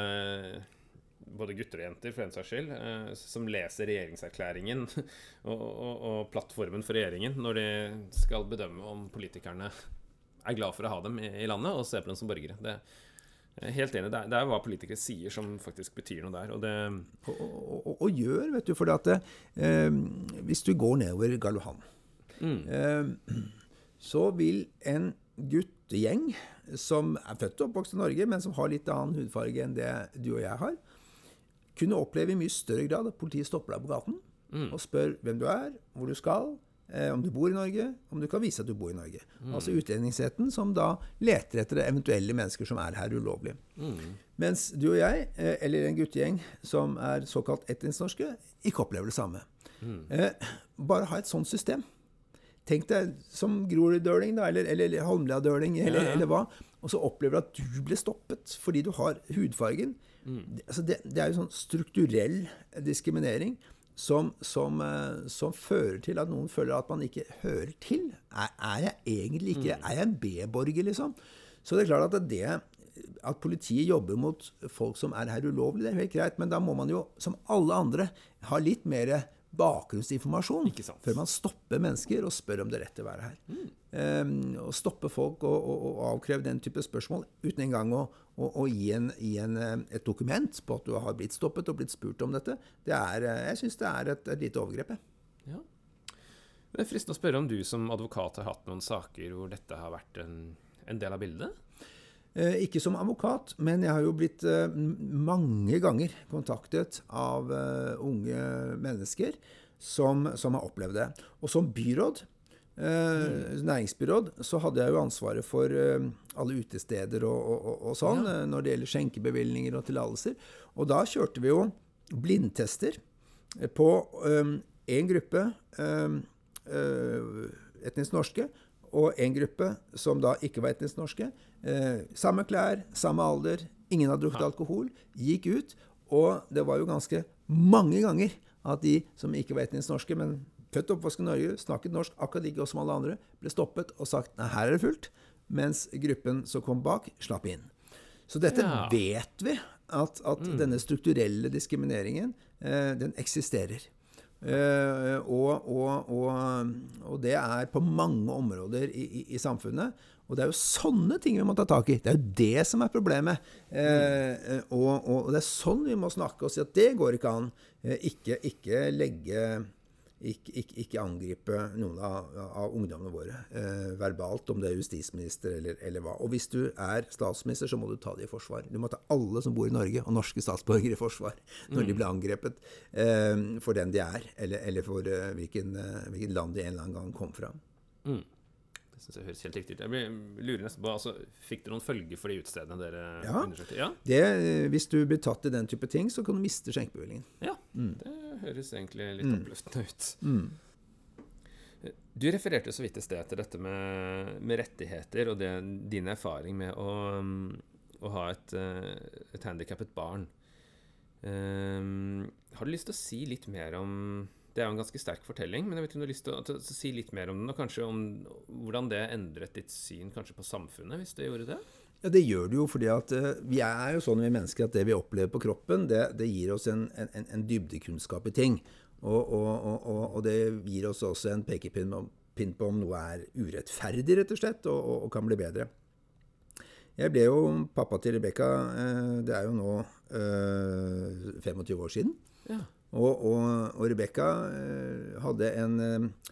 både gutter og jenter, for den saks skyld, eh, som leser regjeringserklæringen og, og, og, plattformen for regjeringen når de skal bedømme om politikerne er glad for å ha dem i, i landet og se på dem som borgere. Det, jeg er helt enig. Det er, det er hva politikere sier som faktisk betyr noe der. Og, det og, og, og gjør, vet du. For at eh, hvis du går nedover Karl Johan, mm. eh, så vil en guttegjeng som er født og oppvokst i Norge, men som har litt annen hudfarge enn det du og jeg har, kunne oppleve i mye større grad at politiet stopper deg på gaten mm. og spør hvem du er, hvor du skal, om du bor i Norge, om du kan vise at du bor i Norge. Mm. Altså utlendingsretten som da leter etter eventuelle mennesker som er her ulovlig. Mm. Mens du og jeg, eh, eller en guttegjeng som er såkalt etnisk norske, ikke opplever det samme. Mm. Eh, bare ha et sånt system. Tenk deg som Groruddøling, da, eller, eller Holmlia-døling, eller, ja, ja. eller, hva. Og så opplever du at du ble stoppet fordi du har hudfargen. Mm. Det, altså det, det, er jo sånn strukturell diskriminering som, som, uh, som, fører til at noen føler at man ikke hører til. Er, er jeg egentlig ikke mm. Er jeg en B-borger, liksom? Så det er klart at det at politiet jobber mot folk som er her ulovlig, det er helt greit, men da må man jo, som alle andre, ha litt mer bakgrunnsinformasjon før man stopper mennesker og spør om det er rett til å være her. Mm. Um, å stoppe folk og, og, og, avkreve den type spørsmål uten engang å, å, å gi, en, gi en, eh, et dokument på at du har blitt stoppet og blitt spurt om dette, det er, eh, jeg syns det er et, et lite overgrep. Ja. Det er fristende å spørre om du som advokat har hatt noen saker hvor dette har vært en, en del av bildet? Eh, ikke som advokat, men jeg har jo blitt eh, mange ganger kontaktet av eh, unge mennesker som, som har opplevd det. Og som byråd, mm. næringsbyråd, så hadde jeg jo ansvaret for alle utesteder og, og, og sånn ja. når det gjelder skjenkebevilgninger og tillatelser. Og da kjørte vi jo blindtester på én gruppe etnisk norske og en gruppe som da ikke var etnisk norske. Eh, samme klær, samme alder, ingen hadde drukket alkohol. Gikk ut. Og det var jo ganske mange ganger at de som ikke var etnisk norske, men født og oppvokst i Norge, snakket norsk akkurat like som alle andre, ble stoppet og sagt nei, her er det fullt. Mens gruppen som kom bak, slapp inn. Så dette ja. vet vi, at, at mm. denne strukturelle diskrimineringen, eh, den eksisterer. Uh, og, og, og, og, det er på mange områder i, i, i, samfunnet. Og det er jo sånne ting vi må ta tak i. Det er jo det som er problemet. Uh, og, det er sånn vi må snakke og si at det går ikke an. Uh, ikke, ikke legge ikke, ikke, ikke, angripe noen av, av ungdommene våre eh, verbalt, om det er justisminister eller, eller, hva. Og hvis du er statsminister, så må du ta det i forsvar. Du må ta alle som bor i Norge, og norske statsborgere i forsvar når mm. de blir angrepet eh, for den de er, eller, eller for eh, hvilken, uh, hvilket land de en eller annen gang kom fra. Mm. Det synes jeg høres helt riktig ut. Jeg lurer nesten på, altså, Fikk det noen følger for de utestedene dere ja. undersøkte? Ja, det, hvis du blir tatt i den type ting, så kan du miste skjenkebevillingen. Ja, mm. det høres egentlig litt mm. oppløftende ut. Mm. Du refererte så vidt i sted til dette med, med rettigheter og det, din erfaring med å, å ha et, et handikappet barn. Um, har du lyst til å si litt mer om Det er jo en ganske sterk fortelling, men jeg vet ikke om du har lyst til å, til å si litt mer om den, og kanskje om hvordan det endret ditt syn kanskje på samfunnet, hvis det gjorde det? Ja, Det gjør det jo, fordi at uh, vi er jo sånn vi mennesker at det vi opplever på kroppen, det, det gir oss en, en, en, dybdekunnskap i ting. Og, og, og, og, det gir oss også en pekepinn på om noe er urettferdig, rett og slett, og, kan bli bedre. Jeg ble jo pappa til Rebekka, uh, det er jo nå eh, 25 år siden. Ja. Og, Rebekka hadde en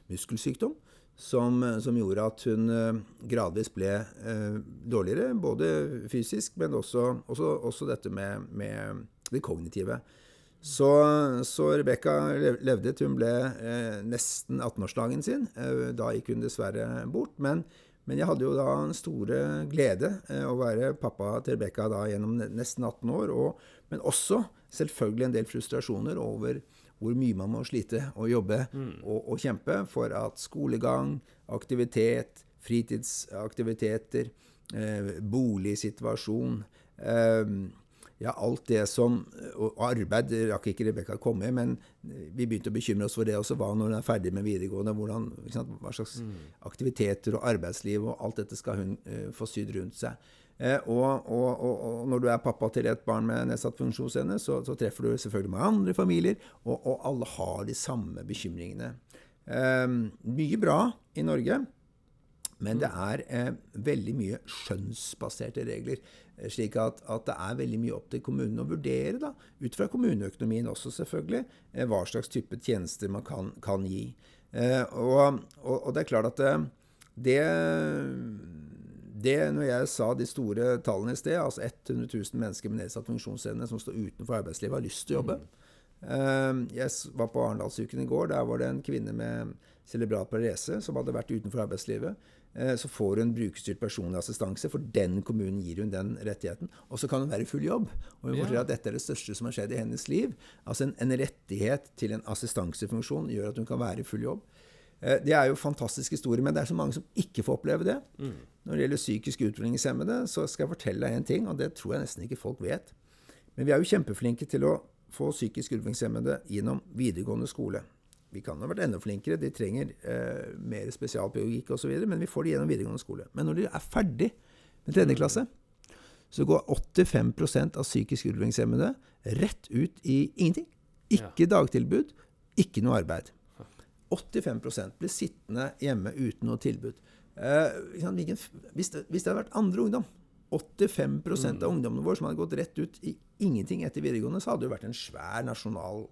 muskelsykdom som, som, gjorde at hun eh, gradvis ble eh, dårligere, både fysisk, men også, også, også dette med, med, det kognitive. Så, så Rebekka levde til hun ble eh, nesten 18-årsdagen sin. Eh, da gikk hun dessverre bort. Men, men, jeg hadde jo da en store glede eh, å være pappa til Rebekka gjennom nesten 18 år. Og, men også selvfølgelig en del frustrasjoner over hvor mye man må slite og jobbe mm. og, og, kjempe for at skolegang, aktivitet, fritidsaktiviteter, eh, boligsituasjon eh, ja, alt det som Og arbeid rakk ikke Rebekka komme i, men vi begynte å bekymre oss for det også. Hva når hun er ferdig med videregående? Hvordan, hva slags mm. aktiviteter og arbeidsliv og alt dette skal hun uh, få sydd rundt seg? Eh, og, og, og, og, når du er pappa til et barn med nedsatt funksjonsevne, så, så, treffer du selvfølgelig mange andre familier, og, alle har de samme bekymringene. Eh, mye bra i Norge, men det er eh, veldig mye skjønnsbaserte regler. Eh, slik at, at, det er veldig mye opp til kommunen å vurdere, da, ut fra kommuneøkonomien også selvfølgelig, eh, hva slags type tjenester man kan, kan gi. Eh, og, og, det er klart at det, det Når jeg sa de store tallene i sted, altså 100 000 mennesker med nedsatt funksjonsevne som står utenfor arbeidslivet, har lyst til å jobbe. Mm. Jeg var på Arendalsuken i går. Der var det en kvinne med cerebral parese som hadde vært utenfor arbeidslivet. Eh, så får hun brukerstyrt personlig assistanse, for den kommunen gir hun den rettigheten. Og så kan hun være i full jobb. Og hun forteller at dette er det største som har skjedd i hennes liv. Altså en, en rettighet til en assistansefunksjon gjør at hun kan være i full jobb. Eh, det er jo fantastisk historie, men det er så mange som ikke får oppleve det. Mm. Når det gjelder psykisk utviklingshemmede, så skal jeg fortelle deg en ting, og det tror jeg nesten ikke folk vet. Men vi er jo kjempeflinke til å få psykisk utviklingshemmede gjennom videregående skole. Vi kan ha vært enda flinkere, de trenger eh, mer spesialpedagogikk osv., men vi får det gjennom videregående skole. Men når de er ferdig med tredje klasse, så går 85% av psykisk utviklingshemmede rett ut i ingenting. Ikke dagtilbud, ikke noe arbeid. 85% blir sittende hjemme uten noe tilbud. Eh, hvis, det, hvis, det, hadde vært andre ungdom 85 mm. av ungdommene våre som hadde gått rett ut i ingenting etter videregående, så hadde det jo vært en svær nasjonal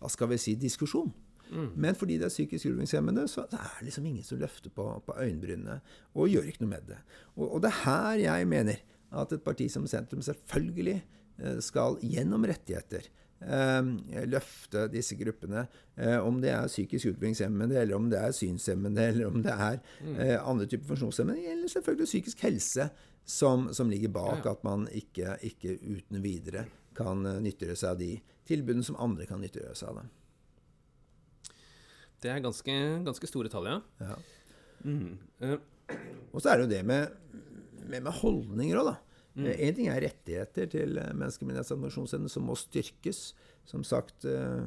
hva skal vi si, diskusjon. Mm. Men fordi det er psykisk utviklingshemmede, så er det liksom ingen som løfter på, på øyenbrynene og gjør ikke noe med det. Og, og, det er her jeg mener at et parti som Sentrum selvfølgelig eh, skal gjennom rettigheter løfte disse gruppene. Eh, om det er psykisk utviklingshemmede, eller om det er synshemmede, eller om det er mm. eh, andre typer funksjonshemmede, eller selvfølgelig psykisk helse som, som ligger bak at man ikke, ikke uten videre kan eh, nyttiggjøre seg av de tilbudene som andre kan nyttiggjøre seg av. Det. det er ganske, ganske store tall, ja. ja. Mm. Uh. Og så er det jo det med, med, med holdninger òg, da. Én mm. Eh, ting er rettigheter til mennesker med nedsatt funksjonsevne som må styrkes. Som sagt,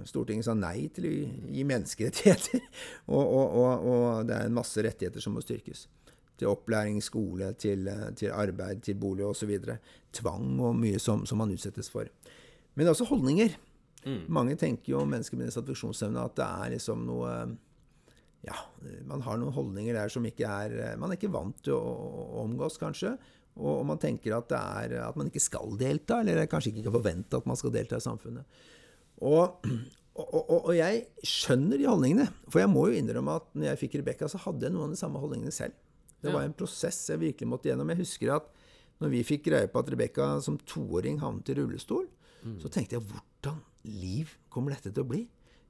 Stortinget sa nei til å gi menneskerettigheter. og, og, og, og, det er en masse rettigheter som må styrkes. Til opplæring, skole, til, til arbeid, til bolig osv. Tvang og mye som, som man utsettes for. Men det er også holdninger. Mm. Mange tenker jo om mennesker med nedsatt funksjonsevne at det er liksom noe Ja, man har noen holdninger der som ikke er Man er ikke vant til å, å omgås, kanskje. Og, og, man tenker at, det er, at man ikke skal delta, eller kanskje ikke kan forvente at man skal delta i samfunnet. Og, og, og, jeg skjønner de holdningene. For jeg må jo innrømme at når jeg fikk Rebekka, så hadde jeg noen av de samme holdningene selv. Det var en prosess jeg virkelig måtte gjennom. Jeg husker at når vi fikk greie på at Rebekka som toåring havnet i rullestol, Mm. Så tenkte jeg hvordan liv kommer dette til å bli?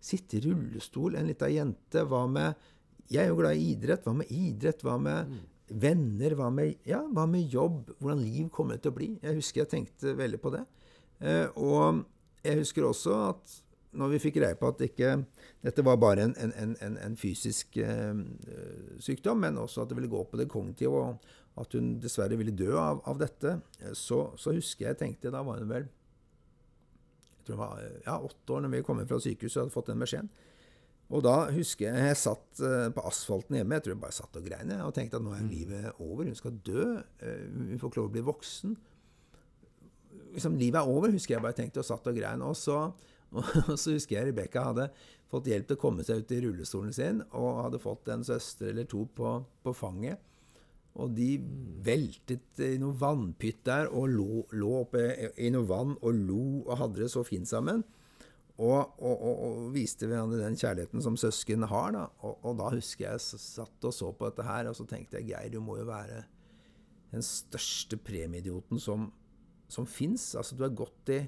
Sitte i rullestol, en lita jente. Hva med Jeg er jo glad i idrett. Hva med idrett? Hva med mm. Venner? Hva med, ja, hva med jobb? Hvordan liv kommer til å bli? Jeg husker jeg tenkte veldig på det. Eh, og jeg husker også at når vi fikk greie på at ikke, dette var bare en, en, en, en fysisk eh, sykdom, men også at det ville gå på det kognitive, og at hun dessverre ville dø av, av dette, eh, så, så, husker jeg tenkte Da var hun vel jeg tror hun var ja, åtte år når vi kom inn fra sykehuset og hadde fått den beskjeden. Og da husker jeg jeg satt uh, på asfalten hjemme. Jeg tror jeg bare satt og grein og tenkte at nå er mm. livet over. Hun skal dø. Uh, hun får ikke lov å bli voksen. Liksom, livet er over, husker jeg bare tenkte og satt og grein. Og så, og, og så husker jeg Rebekka hadde fått hjelp til å komme seg ut i rullestolen sin og hadde fått en søster eller to på, på fanget. Og de veltet i noe vannpytt der og lå, lå oppe i noe vann og lo og hadde det så fint sammen. Og, og, og, og viste hverandre den kjærligheten som søsken har. Da. Og, da husker jeg satt og så på dette her, og så tenkte jeg Geir, du må jo være den største premieidioten som, som fins. Altså, du har gått i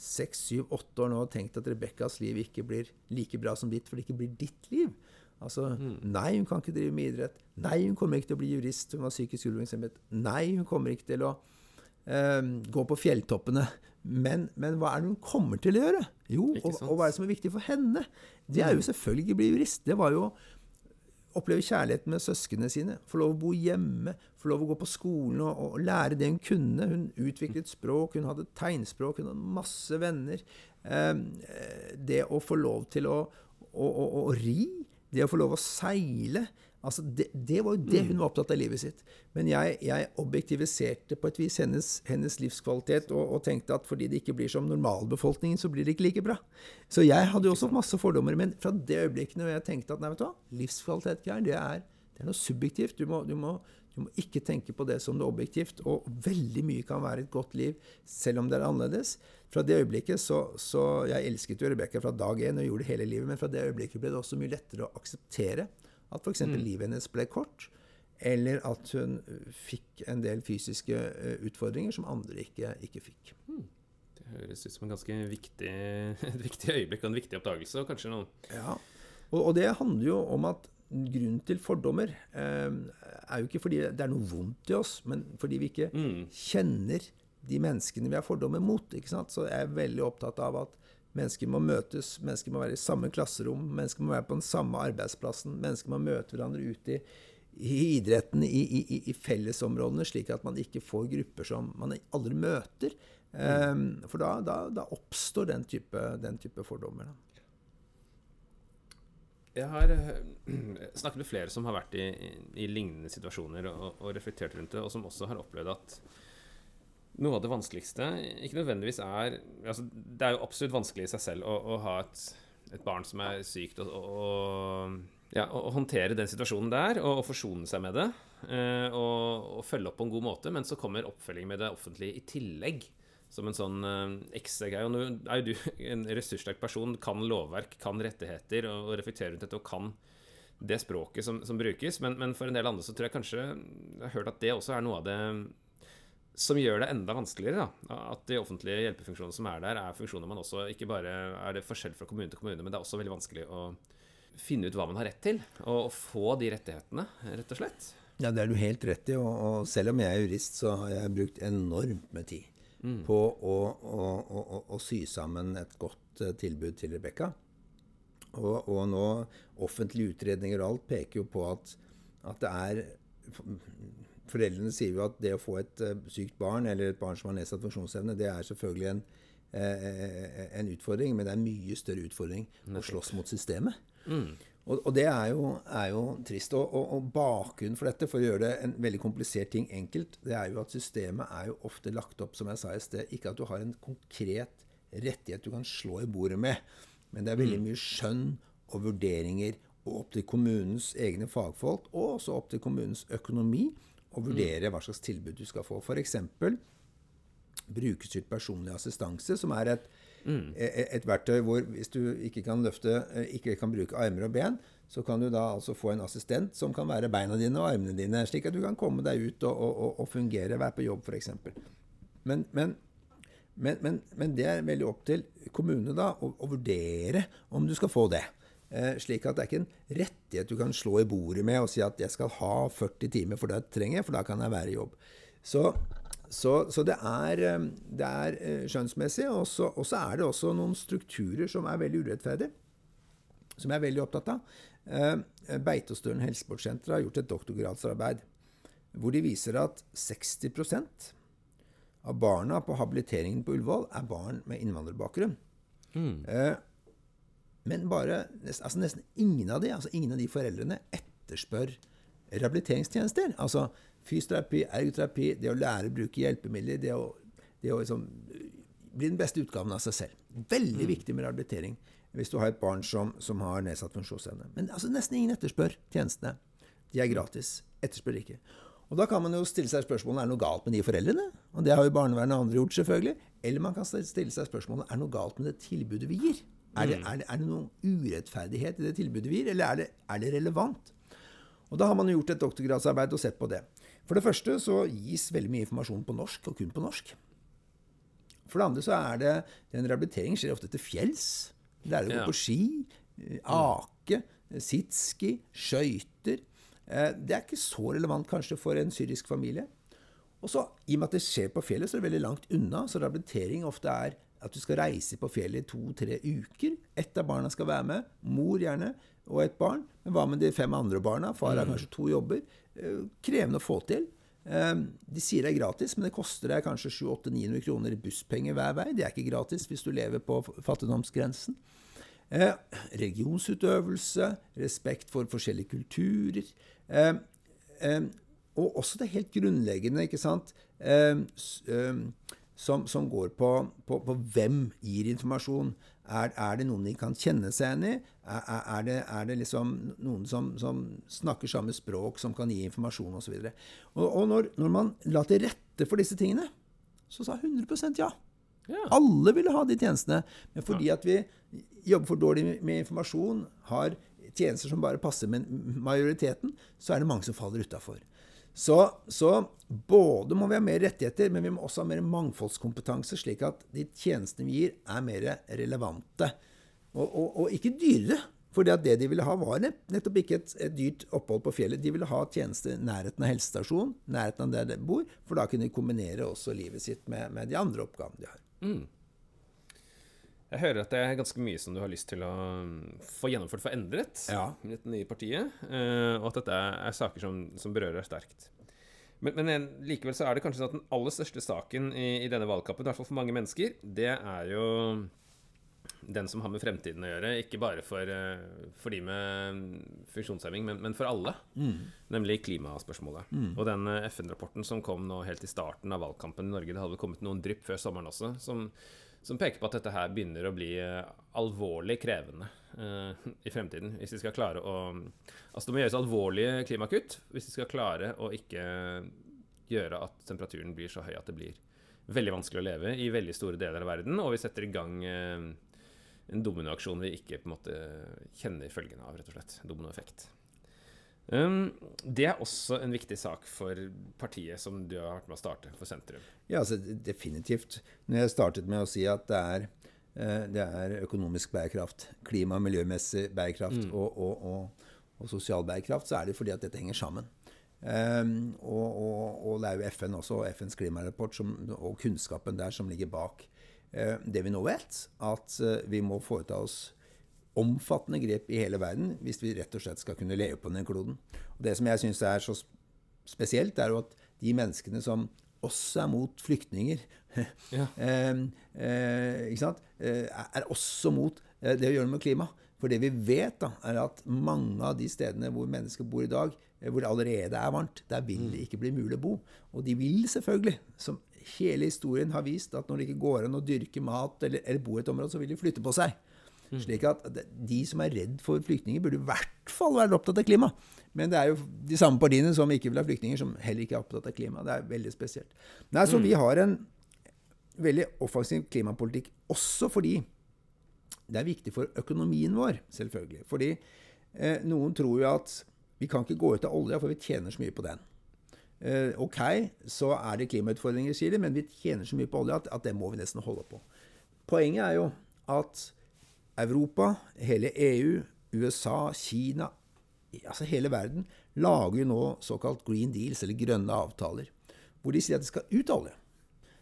seks, syv, åtte år nå og tenkt at Rebekkas liv ikke blir like bra som ditt, for det ikke blir ditt liv. Altså, mm. Nei, hun kan ikke drive med idrett. Nei, hun kommer ikke til å bli jurist. Hun var psykisk utviklingshemmet. Nei, hun kommer ikke til å uh, gå på fjelltoppene. Men, men, hva er det hun kommer til å gjøre? Jo, og, og, hva er det som er viktig for henne? Det er jo mm. selvfølgelig å bli jurist. Det var jo å oppleve kjærligheten med søsknene sine. Få lov å bo hjemme. Få lov å gå på skolen og, og lære det hun kunne. Hun utviklet språk, hun hadde tegnspråk, hun hadde masse venner. Eh, det å få lov til å, å, å, å ri det å få lov å seile altså det, det, var jo det hun var opptatt av i livet sitt. Men jeg, jeg objektiviserte på et vis hennes, hennes livskvalitet og, og, tenkte at fordi det ikke blir som normalbefolkningen, så blir det ikke like bra. Så jeg hadde jo også masse fordommer. Men fra det øyeblikket når jeg tenkte at nei, vet du hva, livskvalitet, det er, det er noe subjektivt. Du må, du må du må ikke tenke på det som det objektivt. Og veldig mye kan være et godt liv, selv om det er annerledes. Fra det øyeblikket så, så Jeg elsket jo Rebekka fra dag én og gjorde det hele livet, men fra det øyeblikket ble det også mye lettere å akseptere at f.eks. Mm. livet hennes ble kort, eller at hun fikk en del fysiske utfordringer som andre ikke, ikke fikk. Mm. Det høres ut som en ganske viktig, et viktig øyeblikk og en viktig oppdagelse. og kanskje noen... Ja, og, og det handler jo om at grunnen til fordommer eh, er jo ikke fordi det er noe vondt i oss, men fordi vi ikke mm. kjenner de menneskene vi har fordommer mot. ikke sant? Så jeg er veldig opptatt av at mennesker må møtes, mennesker må være i samme klasserom, mennesker må være på den samme arbeidsplassen, mennesker må møte hverandre ute i, i idretten, i, i, i, fellesområdene, slik at man ikke får grupper som man aldri møter. Um, for da, da, da, oppstår den type, den type fordommer. Da. Jeg har eh, snakket med flere som har vært i, i lignende situasjoner og, og, reflektert rundt det, og som også har opplevd at noe av det vanskeligste ikke nødvendigvis er altså Det er jo absolutt vanskelig i seg selv å, å ha et, et, barn som er sykt, og, og ja, å håndtere den situasjonen der og, og forsone seg med det. Eh, og, og, følge opp på en god måte. Men så kommer oppfølging med det offentlige i tillegg som en sånn uh, ekstra greie. Og nå er jo du en ressurssterk person, kan lovverk, kan rettigheter og, og reflekterer rundt dette og kan det språket som, som brukes. Men, men, for en del andre så tror jeg kanskje Jeg har hørt at det også er noe av det som gjør det enda vanskeligere. Da. At de offentlige hjelpefunksjonene som er der, er funksjoner man også Ikke bare er det forskjell fra kommune til kommune, men det er også veldig vanskelig å finne ut hva man har rett til. Og, få de rettighetene, rett og slett. Ja, det er du helt rett i. Og, og selv om jeg er jurist, så har jeg brukt enormt med tid mm. på å, å, å, å, sy sammen et godt uh, tilbud til Rebekka. Og, og, nå offentlige utredninger og alt peker jo på at, at det er Foreldrene sier jo at det å få et uh, sykt barn, eller et barn som har nedsatt funksjonsevne, det er selvfølgelig en, uh, en utfordring, men det er en mye større utfordring å slåss mot systemet. Mm. Og, og, det er jo, er jo trist. Og, og, og, bakgrunnen for dette, for å gjøre det en veldig komplisert ting enkelt, det er jo at systemet er jo ofte lagt opp, som jeg sa i sted, ikke at du har en konkret rettighet du kan slå i bordet med, men det er veldig mm. mye skjønn og vurderinger og opp til kommunens egne fagfolk, og også opp til kommunens økonomi, å vurdere hva slags tilbud du skal få. F.eks. brukerstyrt personlig assistanse, som er et Mm. E, e, et verktøy hvor hvis du ikke kan løfte, eh, ikke kan bruke armer og ben, så kan du da altså få en assistent som kan være beina dine og armene dine, slik at du kan komme deg ut og, og, og fungere, være på jobb f.eks. Men, men, men, men, det er veldig opp til kommunene da, å, å vurdere om du skal få det. Eh, slik at det er ikke en rettighet du kan slå i bordet med og si at jeg skal ha 40 timer, for det trenger jeg, for da kan jeg være i jobb. Så så, så det, er, eh, det, er, eh, skjønnsmessig, og så, er det også noen strukturer som er veldig urettferdige. Som jeg er veldig opptatt av. Beitostølen helsesportsenter har gjort et doktorgradsarbeid hvor de viser at 60 av barna på habiliteringen på Ullevål er barn med innvandrerbakgrunn. Mm. Men bare, altså nesten ingen av de, altså ingen av de foreldrene etterspør rehabiliteringstjenester. Altså fysioterapi, ergoterapi, det å lære å bruke hjelpemidler, det å, det å liksom, bli den beste utgaven av seg selv. Veldig mm. viktig med rehabilitering hvis du har et barn som, som har nedsatt funksjonsevne. Men altså, nesten ingen etterspør tjenestene. De er gratis. Etterspør ikke. Og Da kan man jo stille seg spørsmålet er det noe galt med de foreldrene. Og Det har jo barnevernet og andre gjort, selvfølgelig. Eller man kan stille seg spørsmålet er det noe galt med det tilbudet vi gir. Er det, mm. er det, er det noen urettferdighet i det tilbudet vi gir, eller er det, er det relevant? Og Da har man gjort et doktorgradsarbeid og sett på det. For det første så gis veldig mye informasjon på norsk, og kun på norsk. For det andre så er det den rehabilitering skjer ofte til fjells. Lærer å gå på ski, eh, ake, sitski, skøyter. Eh, det er ikke så relevant kanskje for en syrisk familie. Og så, I og med at det skjer på fjellet, så er det veldig langt unna. Så rehabilitering ofte er at du skal reise på fjellet i to-tre uker. Ett av barna skal være med. Mor gjerne, og et barn. Men hva med de fem andre barna? Far har mm. kanskje to jobber. Eh, krevende å få til. Eh, de sier det er gratis, men det koster deg kanskje 700-900 kroner i busspenger hver vei. Det er ikke gratis hvis du lever på fattigdomsgrensen. Eh, religionsutøvelse, respekt for forskjellige kulturer. Og også det helt grunnleggende, ikke sant, som, som, går på, på, på, hvem gir informasjon. Er, er, det noen de kan kjenne seg igjen i? Er, er, det, er, det, liksom noen som, som, snakker samme språk, som kan gi informasjon osv.? Og, og, og når, når man la til rette for disse tingene, så sa 100 ja. ja. Alle ville ha de tjenestene. Men fordi at vi jobber for dårlig med informasjon, har tjenester som bare passer med majoriteten, så er det mange som faller utafor. Så, så, både må vi ha mer rettigheter, men vi må også ha mer mangfoldskompetanse, slik at de tjenestene vi gir, er mer relevante. Og, og, og ikke dyrere. For det de ville ha, var nettopp ikke et, et, dyrt opphold på fjellet. De ville ha tjenester nærheten av helsestasjonen, nærheten av der de bor, for da kunne de kombinere også livet sitt med, med de andre oppgavene de har. Mm. Jeg hører at det er ganske mye som du har lyst til å um, få gjennomført for endret ja. dette nye partiet, eh, og at dette er saker som, som berører deg sterkt. Men, men, likevel så er det kanskje sånn at den aller største saken i, i denne valgkampen, i hvert fall for mange mennesker, det er jo den som har med fremtiden å gjøre. Ikke bare for, eh, for de med funksjonshemming, men, men, for alle. Mm. Nemlig klimaspørsmålet. Mm. Og den eh, FN-rapporten som kom nå helt i starten av valgkampen i Norge, det hadde kommet noen drypp før sommeren også, som som peker på at dette her begynner å bli eh, alvorlig krevende uh, i fremtiden. Hvis vi skal klare å Altså det må gjøres alvorlige klimakutt hvis vi skal klare å ikke gjøre at temperaturen blir så høy at det blir veldig vanskelig å leve i veldig store deler av verden, og vi setter i gang uh, en dominoaksjon vi ikke på en måte kjenner følgene av, rett og slett. Dominoeffekt. Um, det er også en viktig sak for partiet som du har vært med å starte, for sentrum. Ja, altså definitivt. Når jeg startet med å si at det er, uh, det er økonomisk bærekraft, klima- og miljømessig bærekraft mm. og, og, og, og, sosial bærekraft, så er det fordi at dette henger sammen. Um, og, det er jo FN også, og FNs klimarapport som, og kunnskapen der som ligger bak uh, det vi nå vet, at uh, vi må foreta oss omfattende grep i hele verden hvis vi rett og slett skal kunne leve på den kloden. Og det som jeg syns er så spesielt, er jo at de menneskene som også er mot flyktninger, ja. eh, eh, er også mot eh, det å gjøre noe med klima. For det vi vet, da, er at mange av de stedene hvor mennesker bor i dag, eh, hvor det allerede er varmt, der vil det mm. ikke bli mulig å bo. Og de vil selvfølgelig, som hele historien har vist, at når det ikke går an å dyrke mat eller, eller bo i et område, så vil de flytte på seg. Mm. Slik at de som er redd for flyktninger, burde i hvert fall være opptatt av klima. Men det er jo de samme partiene som ikke vil ha flyktninger, som heller ikke er opptatt av klima. Det er veldig spesielt. Nei, så mm. vi har en veldig offensiv klimapolitikk også fordi det er viktig for økonomien vår, selvfølgelig. Fordi eh, noen tror jo at vi kan ikke gå ut av olja, for vi tjener så mye på den. Eh, ok, så er det klimautfordringer, sier Chile, men vi tjener så mye på olja at, at det må vi nesten holde på. Poenget er jo at Europa, hele EU, USA, Kina altså Hele verden lager jo nå såkalt green deals, eller grønne avtaler, hvor de sier at de skal ut olje.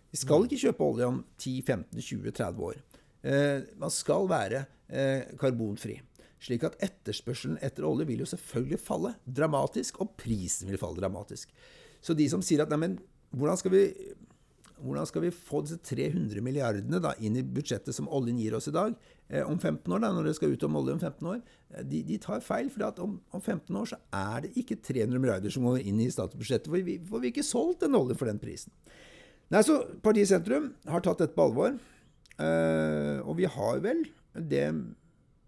De skal ikke kjøpe olje om 10-15-20-30 år. Eh, man skal være eh, karbonfri. Slik at etterspørselen etter olje vil jo selvfølgelig falle dramatisk, og prisen vil falle dramatisk. Så de som sier at neimen, hvordan skal vi hvordan skal vi få disse 300 milliardene da, inn i budsjettet som oljen gir oss i dag, eh, om 15 år, da, når det skal ut om olje om 15 år? Eh, de, de tar feil, for om, om, 15 år så er det ikke 300 milliarder som går inn i statsbudsjettet. For vi får ikke solgt den oljen for den prisen. Nei, så Partiet Sentrum har tatt dette på alvor. Eh, og vi har vel det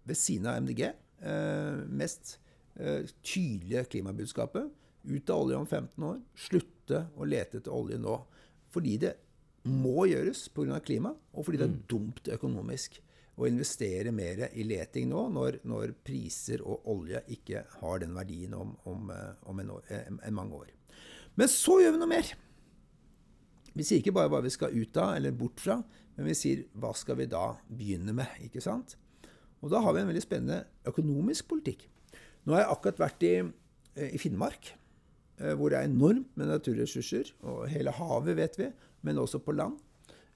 ved siden av MDG eh, mest eh, tydelige klimabudskapet. Ut av olje om 15 år. Slutte å lete etter olje nå. Fordi det må gjøres pga. klima, og fordi det er mm. dumt økonomisk å investere mer i leting nå, når, når, priser og olje ikke har den verdien om, om, eh, om en, år, eh, en, mange år. Men så gjør vi noe mer. Vi sier ikke bare hva vi skal ut av eller bort fra, men vi sier hva skal vi da begynne med? ikke sant? Og da har vi en veldig spennende økonomisk politikk. Nå har jeg akkurat vært i, eh, i Finnmark. Eh, hvor det er enormt med naturressurser. Og hele havet, vet vi, men også på land.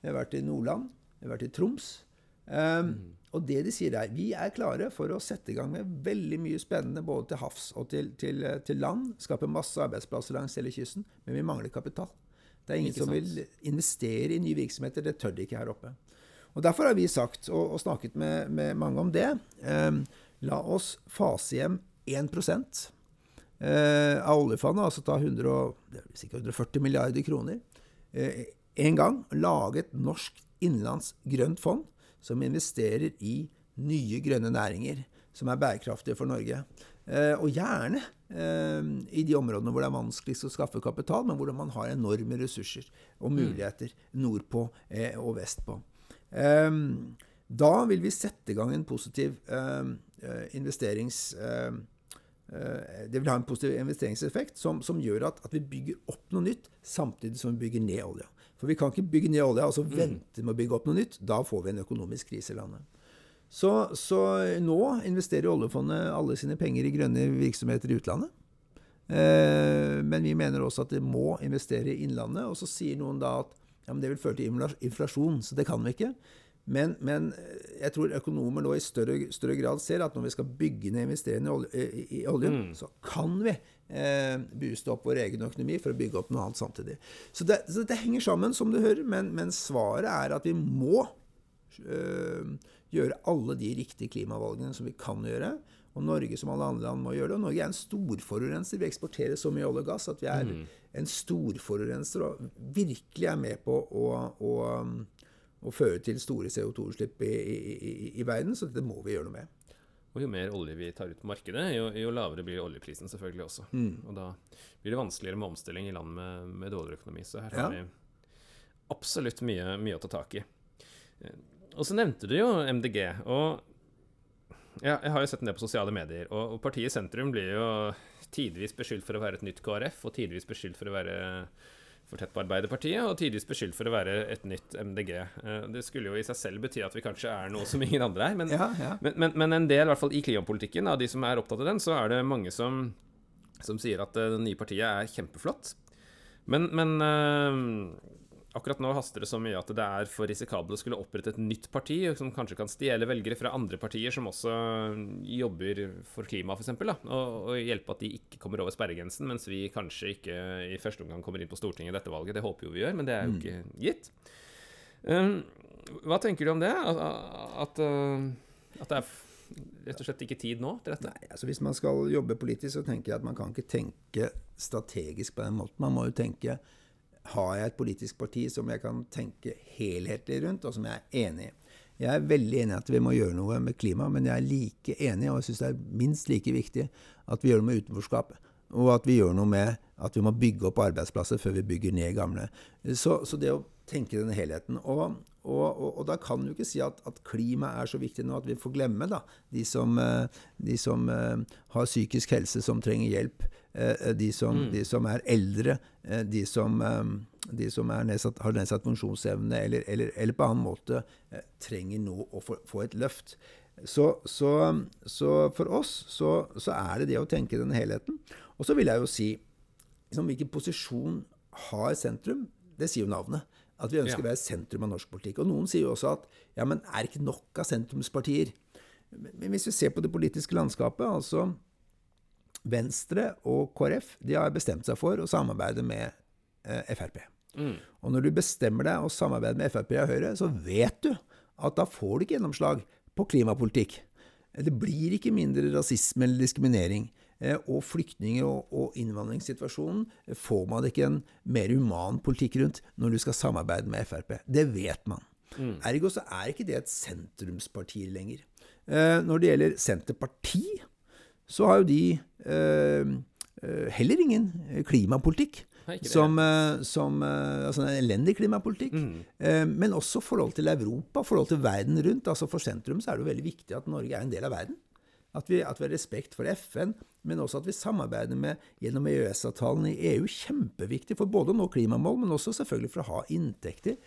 Jeg har vært i Nordland, jeg har vært i Troms. Um, mm. Og det de sier er vi er klare for å sette i gang med veldig mye spennende både til havs og til, til, eh, til land. Skape masse arbeidsplasser langs hele kysten. Men vi mangler kapital. Det er ingen som vil investere i nye virksomheter. Det tør de ikke her oppe. Og Derfor har vi sagt, og, og snakket med, med, mange om det, um, la oss fase hjem 1 eh, av oljefondet, altså ta 100, 140 milliarder kroner, eh, en gang. Lage et norsk innenlands grønt fond som investerer i nye grønne næringer som er bærekraftige for Norge. Eh, og gjerne eh, i de områdene hvor det er vanskeligst å skaffe kapital, men hvor man har enorme ressurser og mm. muligheter nordpå eh, og vestpå. da vil vi sette i gang en positiv investerings... det vil ha en positiv investeringseffekt som, som gjør at, at, vi bygger opp noe nytt samtidig som vi bygger ned olja. For vi kan ikke bygge ned olja og så mm. vente med å bygge opp noe nytt. Da får vi en økonomisk krise i landet. Så, så, nå investerer oljefondet alle sine penger i grønne virksomheter i utlandet. Eh, men vi mener også at det må investere i innlandet. Og så sier noen da at ja, det vil føre til inflasjon, så det kan vi ikke. Men, men jeg tror økonomer nå i større, større, grad ser at når vi skal bygge ned investeringene i, i oljen, mm. så kan vi eh, booste opp vår egen økonomi for å bygge opp noe annet samtidig. Så det, så det henger sammen, som du hører, men, men svaret er at vi må øh, gjøre alle de riktige klimavalgene som vi kan gjøre. Og Norge som alle andre land må gjøre det. Og Norge er en storforurenser. Vi eksporterer så mye olje og gass at vi er mm. en storforurenser og virkelig er med på å, å, å føre til store CO2-utslipp i, i, i, i, verden. Så dette må vi gjøre noe med. Og jo mer olje vi tar ut på markedet, jo, jo lavere blir oljeprisen selvfølgelig også. Mm. Og da blir det vanskeligere med omstilling i land med, med dårligere økonomi. Så her har ja. vi absolutt mye, mye å ta tak i. Og så nevnte du jo MDG. Og ja, jeg har jo sett en del på sosiale medier. Og, og partiet Sentrum blir jo tidvis beskyldt for å være et nytt KrF, og tidvis beskyldt for å være for tett på Arbeiderpartiet, og tidvis beskyldt for å være et nytt MDG. Eh, det skulle jo i seg selv bety at vi kanskje er noe som ingen andre er. Men, ja, ja. men, men, men en del, i hvert fall i klimapolitikken, av de som er opptatt av den, så er det mange som, som sier at det nye partiet er kjempeflott. Men, men uh, Akkurat nå haster det så mye at det er for risikabelt å skulle opprette et nytt parti som kanskje kan stjele velgere fra andre partier som også jobber for klima, f.eks., og, og hjelpe at de ikke kommer over sperregrensen, mens vi kanskje ikke i første omgang kommer inn på Stortinget i dette valget. Det håper jo vi gjør, men det er jo mm. ikke gitt. Um, hva tenker du om det? At, at, uh, at, det er rett og slett ikke tid nå til dette? Nei, altså Hvis man skal jobbe politisk, så tenker jeg at man kan ikke tenke strategisk på den måten. Man må jo tenke har jeg et politisk parti som jeg kan tenke helhetlig rundt, og som jeg er enig i. Jeg er veldig enig i at vi må gjøre noe med klima, men jeg er like enig, og jeg syns det er minst like viktig, at vi gjør noe med utenforskapet. Og at vi gjør noe med at vi må bygge opp arbeidsplasser før vi bygger ned gamle. Så, så det å tenke denne helheten. Og, og, og, og, da kan du ikke si at, at klima er så viktig nå at vi får glemme da, de som, eh, de som uh, har psykisk helse som trenger hjelp. Uh, de, som, mm. de, som, er eldre. Uh, de som, de som nedsatt, har nedsatt funksjonsevne eller, eller, eller, på annen måte trenger nå å få, få et løft. Så, så, så, for oss så, så, er det det å tenke denne helheten. Og så vil jeg jo si liksom, Hvilken posisjon har sentrum? Det sier jo navnet. At vi ønsker ja. å være sentrum av norsk politikk. Og noen sier jo også at ja, men er det ikke nok av sentrumspartier? Men hvis vi ser på det politiske landskapet, altså Venstre og KrF de har bestemt seg for å samarbeide med eh, Frp. Mm. Og når du bestemmer deg å samarbeide med Frp og Høyre, så vet du at da får du ikke gjennomslag på klimapolitikk. Det blir ikke mindre rasisme eller diskriminering. Eh, og flyktninger- og, og innvandringssituasjonen får man ikke en mer human politikk rundt når du skal samarbeide med Frp. Det vet man. Mm. Ergo så er ikke det et sentrumsparti lenger. Eh, når det gjelder Senterparti, så har jo de eh, eh heller ingen klimapolitikk. Som, eh, som, altså en elendig klimapolitikk. Mm. Men også forhold til Europa, forhold til verden rundt. altså For sentrum så er det jo veldig viktig at Norge er en del av verden. At vi, at vi, har respekt for FN, men også at vi samarbeider med gjennom EØS-avtalen i EU. Kjempeviktig for både å nå klimamål, men også selvfølgelig for å ha inntekter.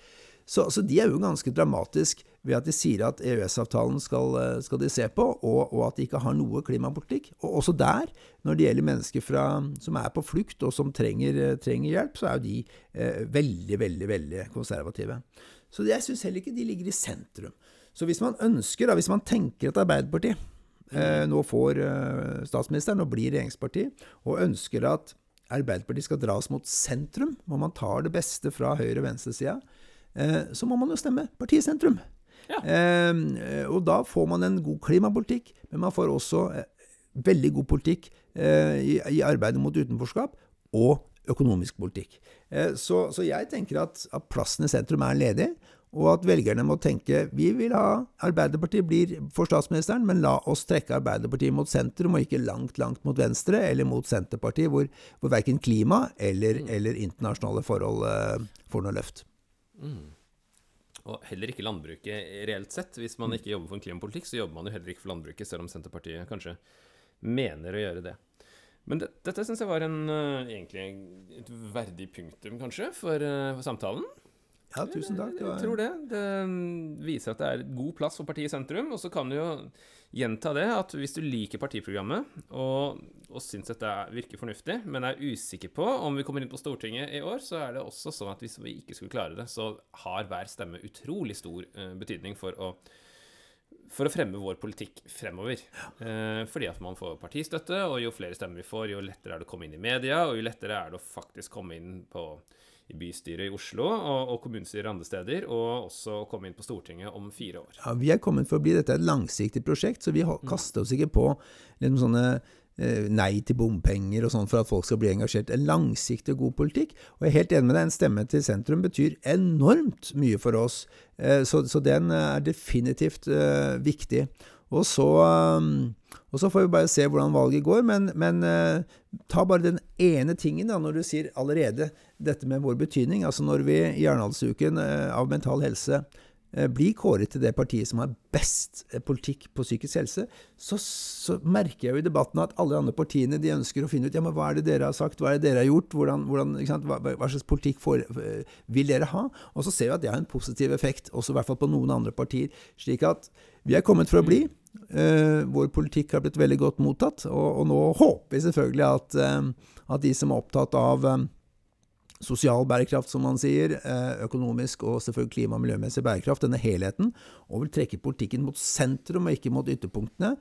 Så, så de er jo ganske dramatisk ved at de sier at EØS-avtalen skal, skal, de se på, og, og, at de ikke har noe klimapolitikk. Og også der, når det gjelder mennesker fra, som er på flukt og som trenger, trenger hjelp, så er jo de eh, veldig, veldig, veldig konservative. Så jeg syns heller ikke de ligger i sentrum. Så hvis man ønsker, da, hvis man tenker at Arbeiderpartiet eh, nå får eh, statsministeren og blir regjeringsparti, og ønsker at Arbeiderpartiet skal dras mot sentrum, hvor man tar det beste fra høyre- og venstresida, eh, så må man jo stemme partiet sentrum. Ja. Eh, og da får man en god klimapolitikk, men man får også eh, veldig god politikk eh, i, arbeidet mot utenforskap, og økonomisk politikk. Eh, så, så, jeg tenker at, at plassen i sentrum er ledig, og at velgerne må tenke vi vil ha Arbeiderpartiet blir for statsministeren, men la oss trekke Arbeiderpartiet mot sentrum, og ikke langt, langt mot venstre, eller mot Senterpartiet, hvor, hvor verken klima eller, mm. eller internasjonale forhold får noe løft. Mm. Og heller ikke landbruket reelt sett. Hvis man ikke jobber for en klimapolitikk, så jobber man jo heller ikke for landbruket, selv om Senterpartiet kanskje mener å gjøre det. Men det, dette syns jeg var en, uh, egentlig et verdig punktum, kanskje, for, uh, for samtalen. Ja, tusen takk. Jeg, jeg tror det. Det mm, viser at det er god plass for partiet i sentrum. Og så kan du jo gjenta det, at hvis du liker partiprogrammet og, og syns dette virker fornuftig, men er usikker på om vi kommer inn på Stortinget i år, så er det også sånn at hvis vi ikke skulle klare det, så har hver stemme utrolig stor uh, betydning for å for å fremme vår politikk fremover. Eh, fordi at man får partistøtte, og jo flere stemmer vi får, jo lettere er det å komme inn i media, og jo lettere er det å faktisk komme inn på i bystyret i Oslo og, og kommunestyret andre steder, og også komme inn på Stortinget om fire år. Ja, Vi er kommet for å bli dette et langsiktig prosjekt, så vi mm. kaster oss ikke på liksom sånne eh, nei til bompenger og sånn for at folk skal bli engasjert. En langsiktig og god politikk. Og jeg er helt enig med deg, en stemme til sentrum betyr enormt mye for oss. Eh, så, så, den er definitivt uh, viktig. Og så, um, og så, får vi bare se hvordan valget går, men, men uh, ta bare den ene tingen da, når du sier allerede dette med vår betydning. Altså når vi i Arendalsuken uh, av Mental Helse uh, blir kåret til det partiet som har best politikk på psykisk helse, så, så, merker jeg jo i debatten at alle andre partiene de ønsker å finne ut ja, men hva er det dere har sagt, hva er det dere har gjort, hvordan, hvordan, hva, hva, slags politikk for, vil dere ha? Og så ser vi at det har en positiv effekt, også i hvert fall på noen andre partier. slik at vi er kommet for å bli. Uh, vår politikk har blitt veldig godt mottatt, og, og nå håper vi selvfølgelig at, uh, at, de som er opptatt av um, sosial bærekraft, som man sier, uh, økonomisk og selvfølgelig klima- og miljømessig bærekraft, denne helheten, og vil trekke politikken mot sentrum og ikke mot ytterpunktene,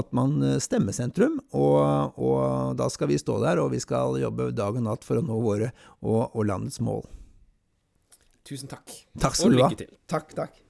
at man stemmer sentrum. Og, og, da skal vi stå der, og vi skal jobbe dag og natt for å nå våre og, og landets mål. Tusen takk. Takk skal du ha. Takk, takk.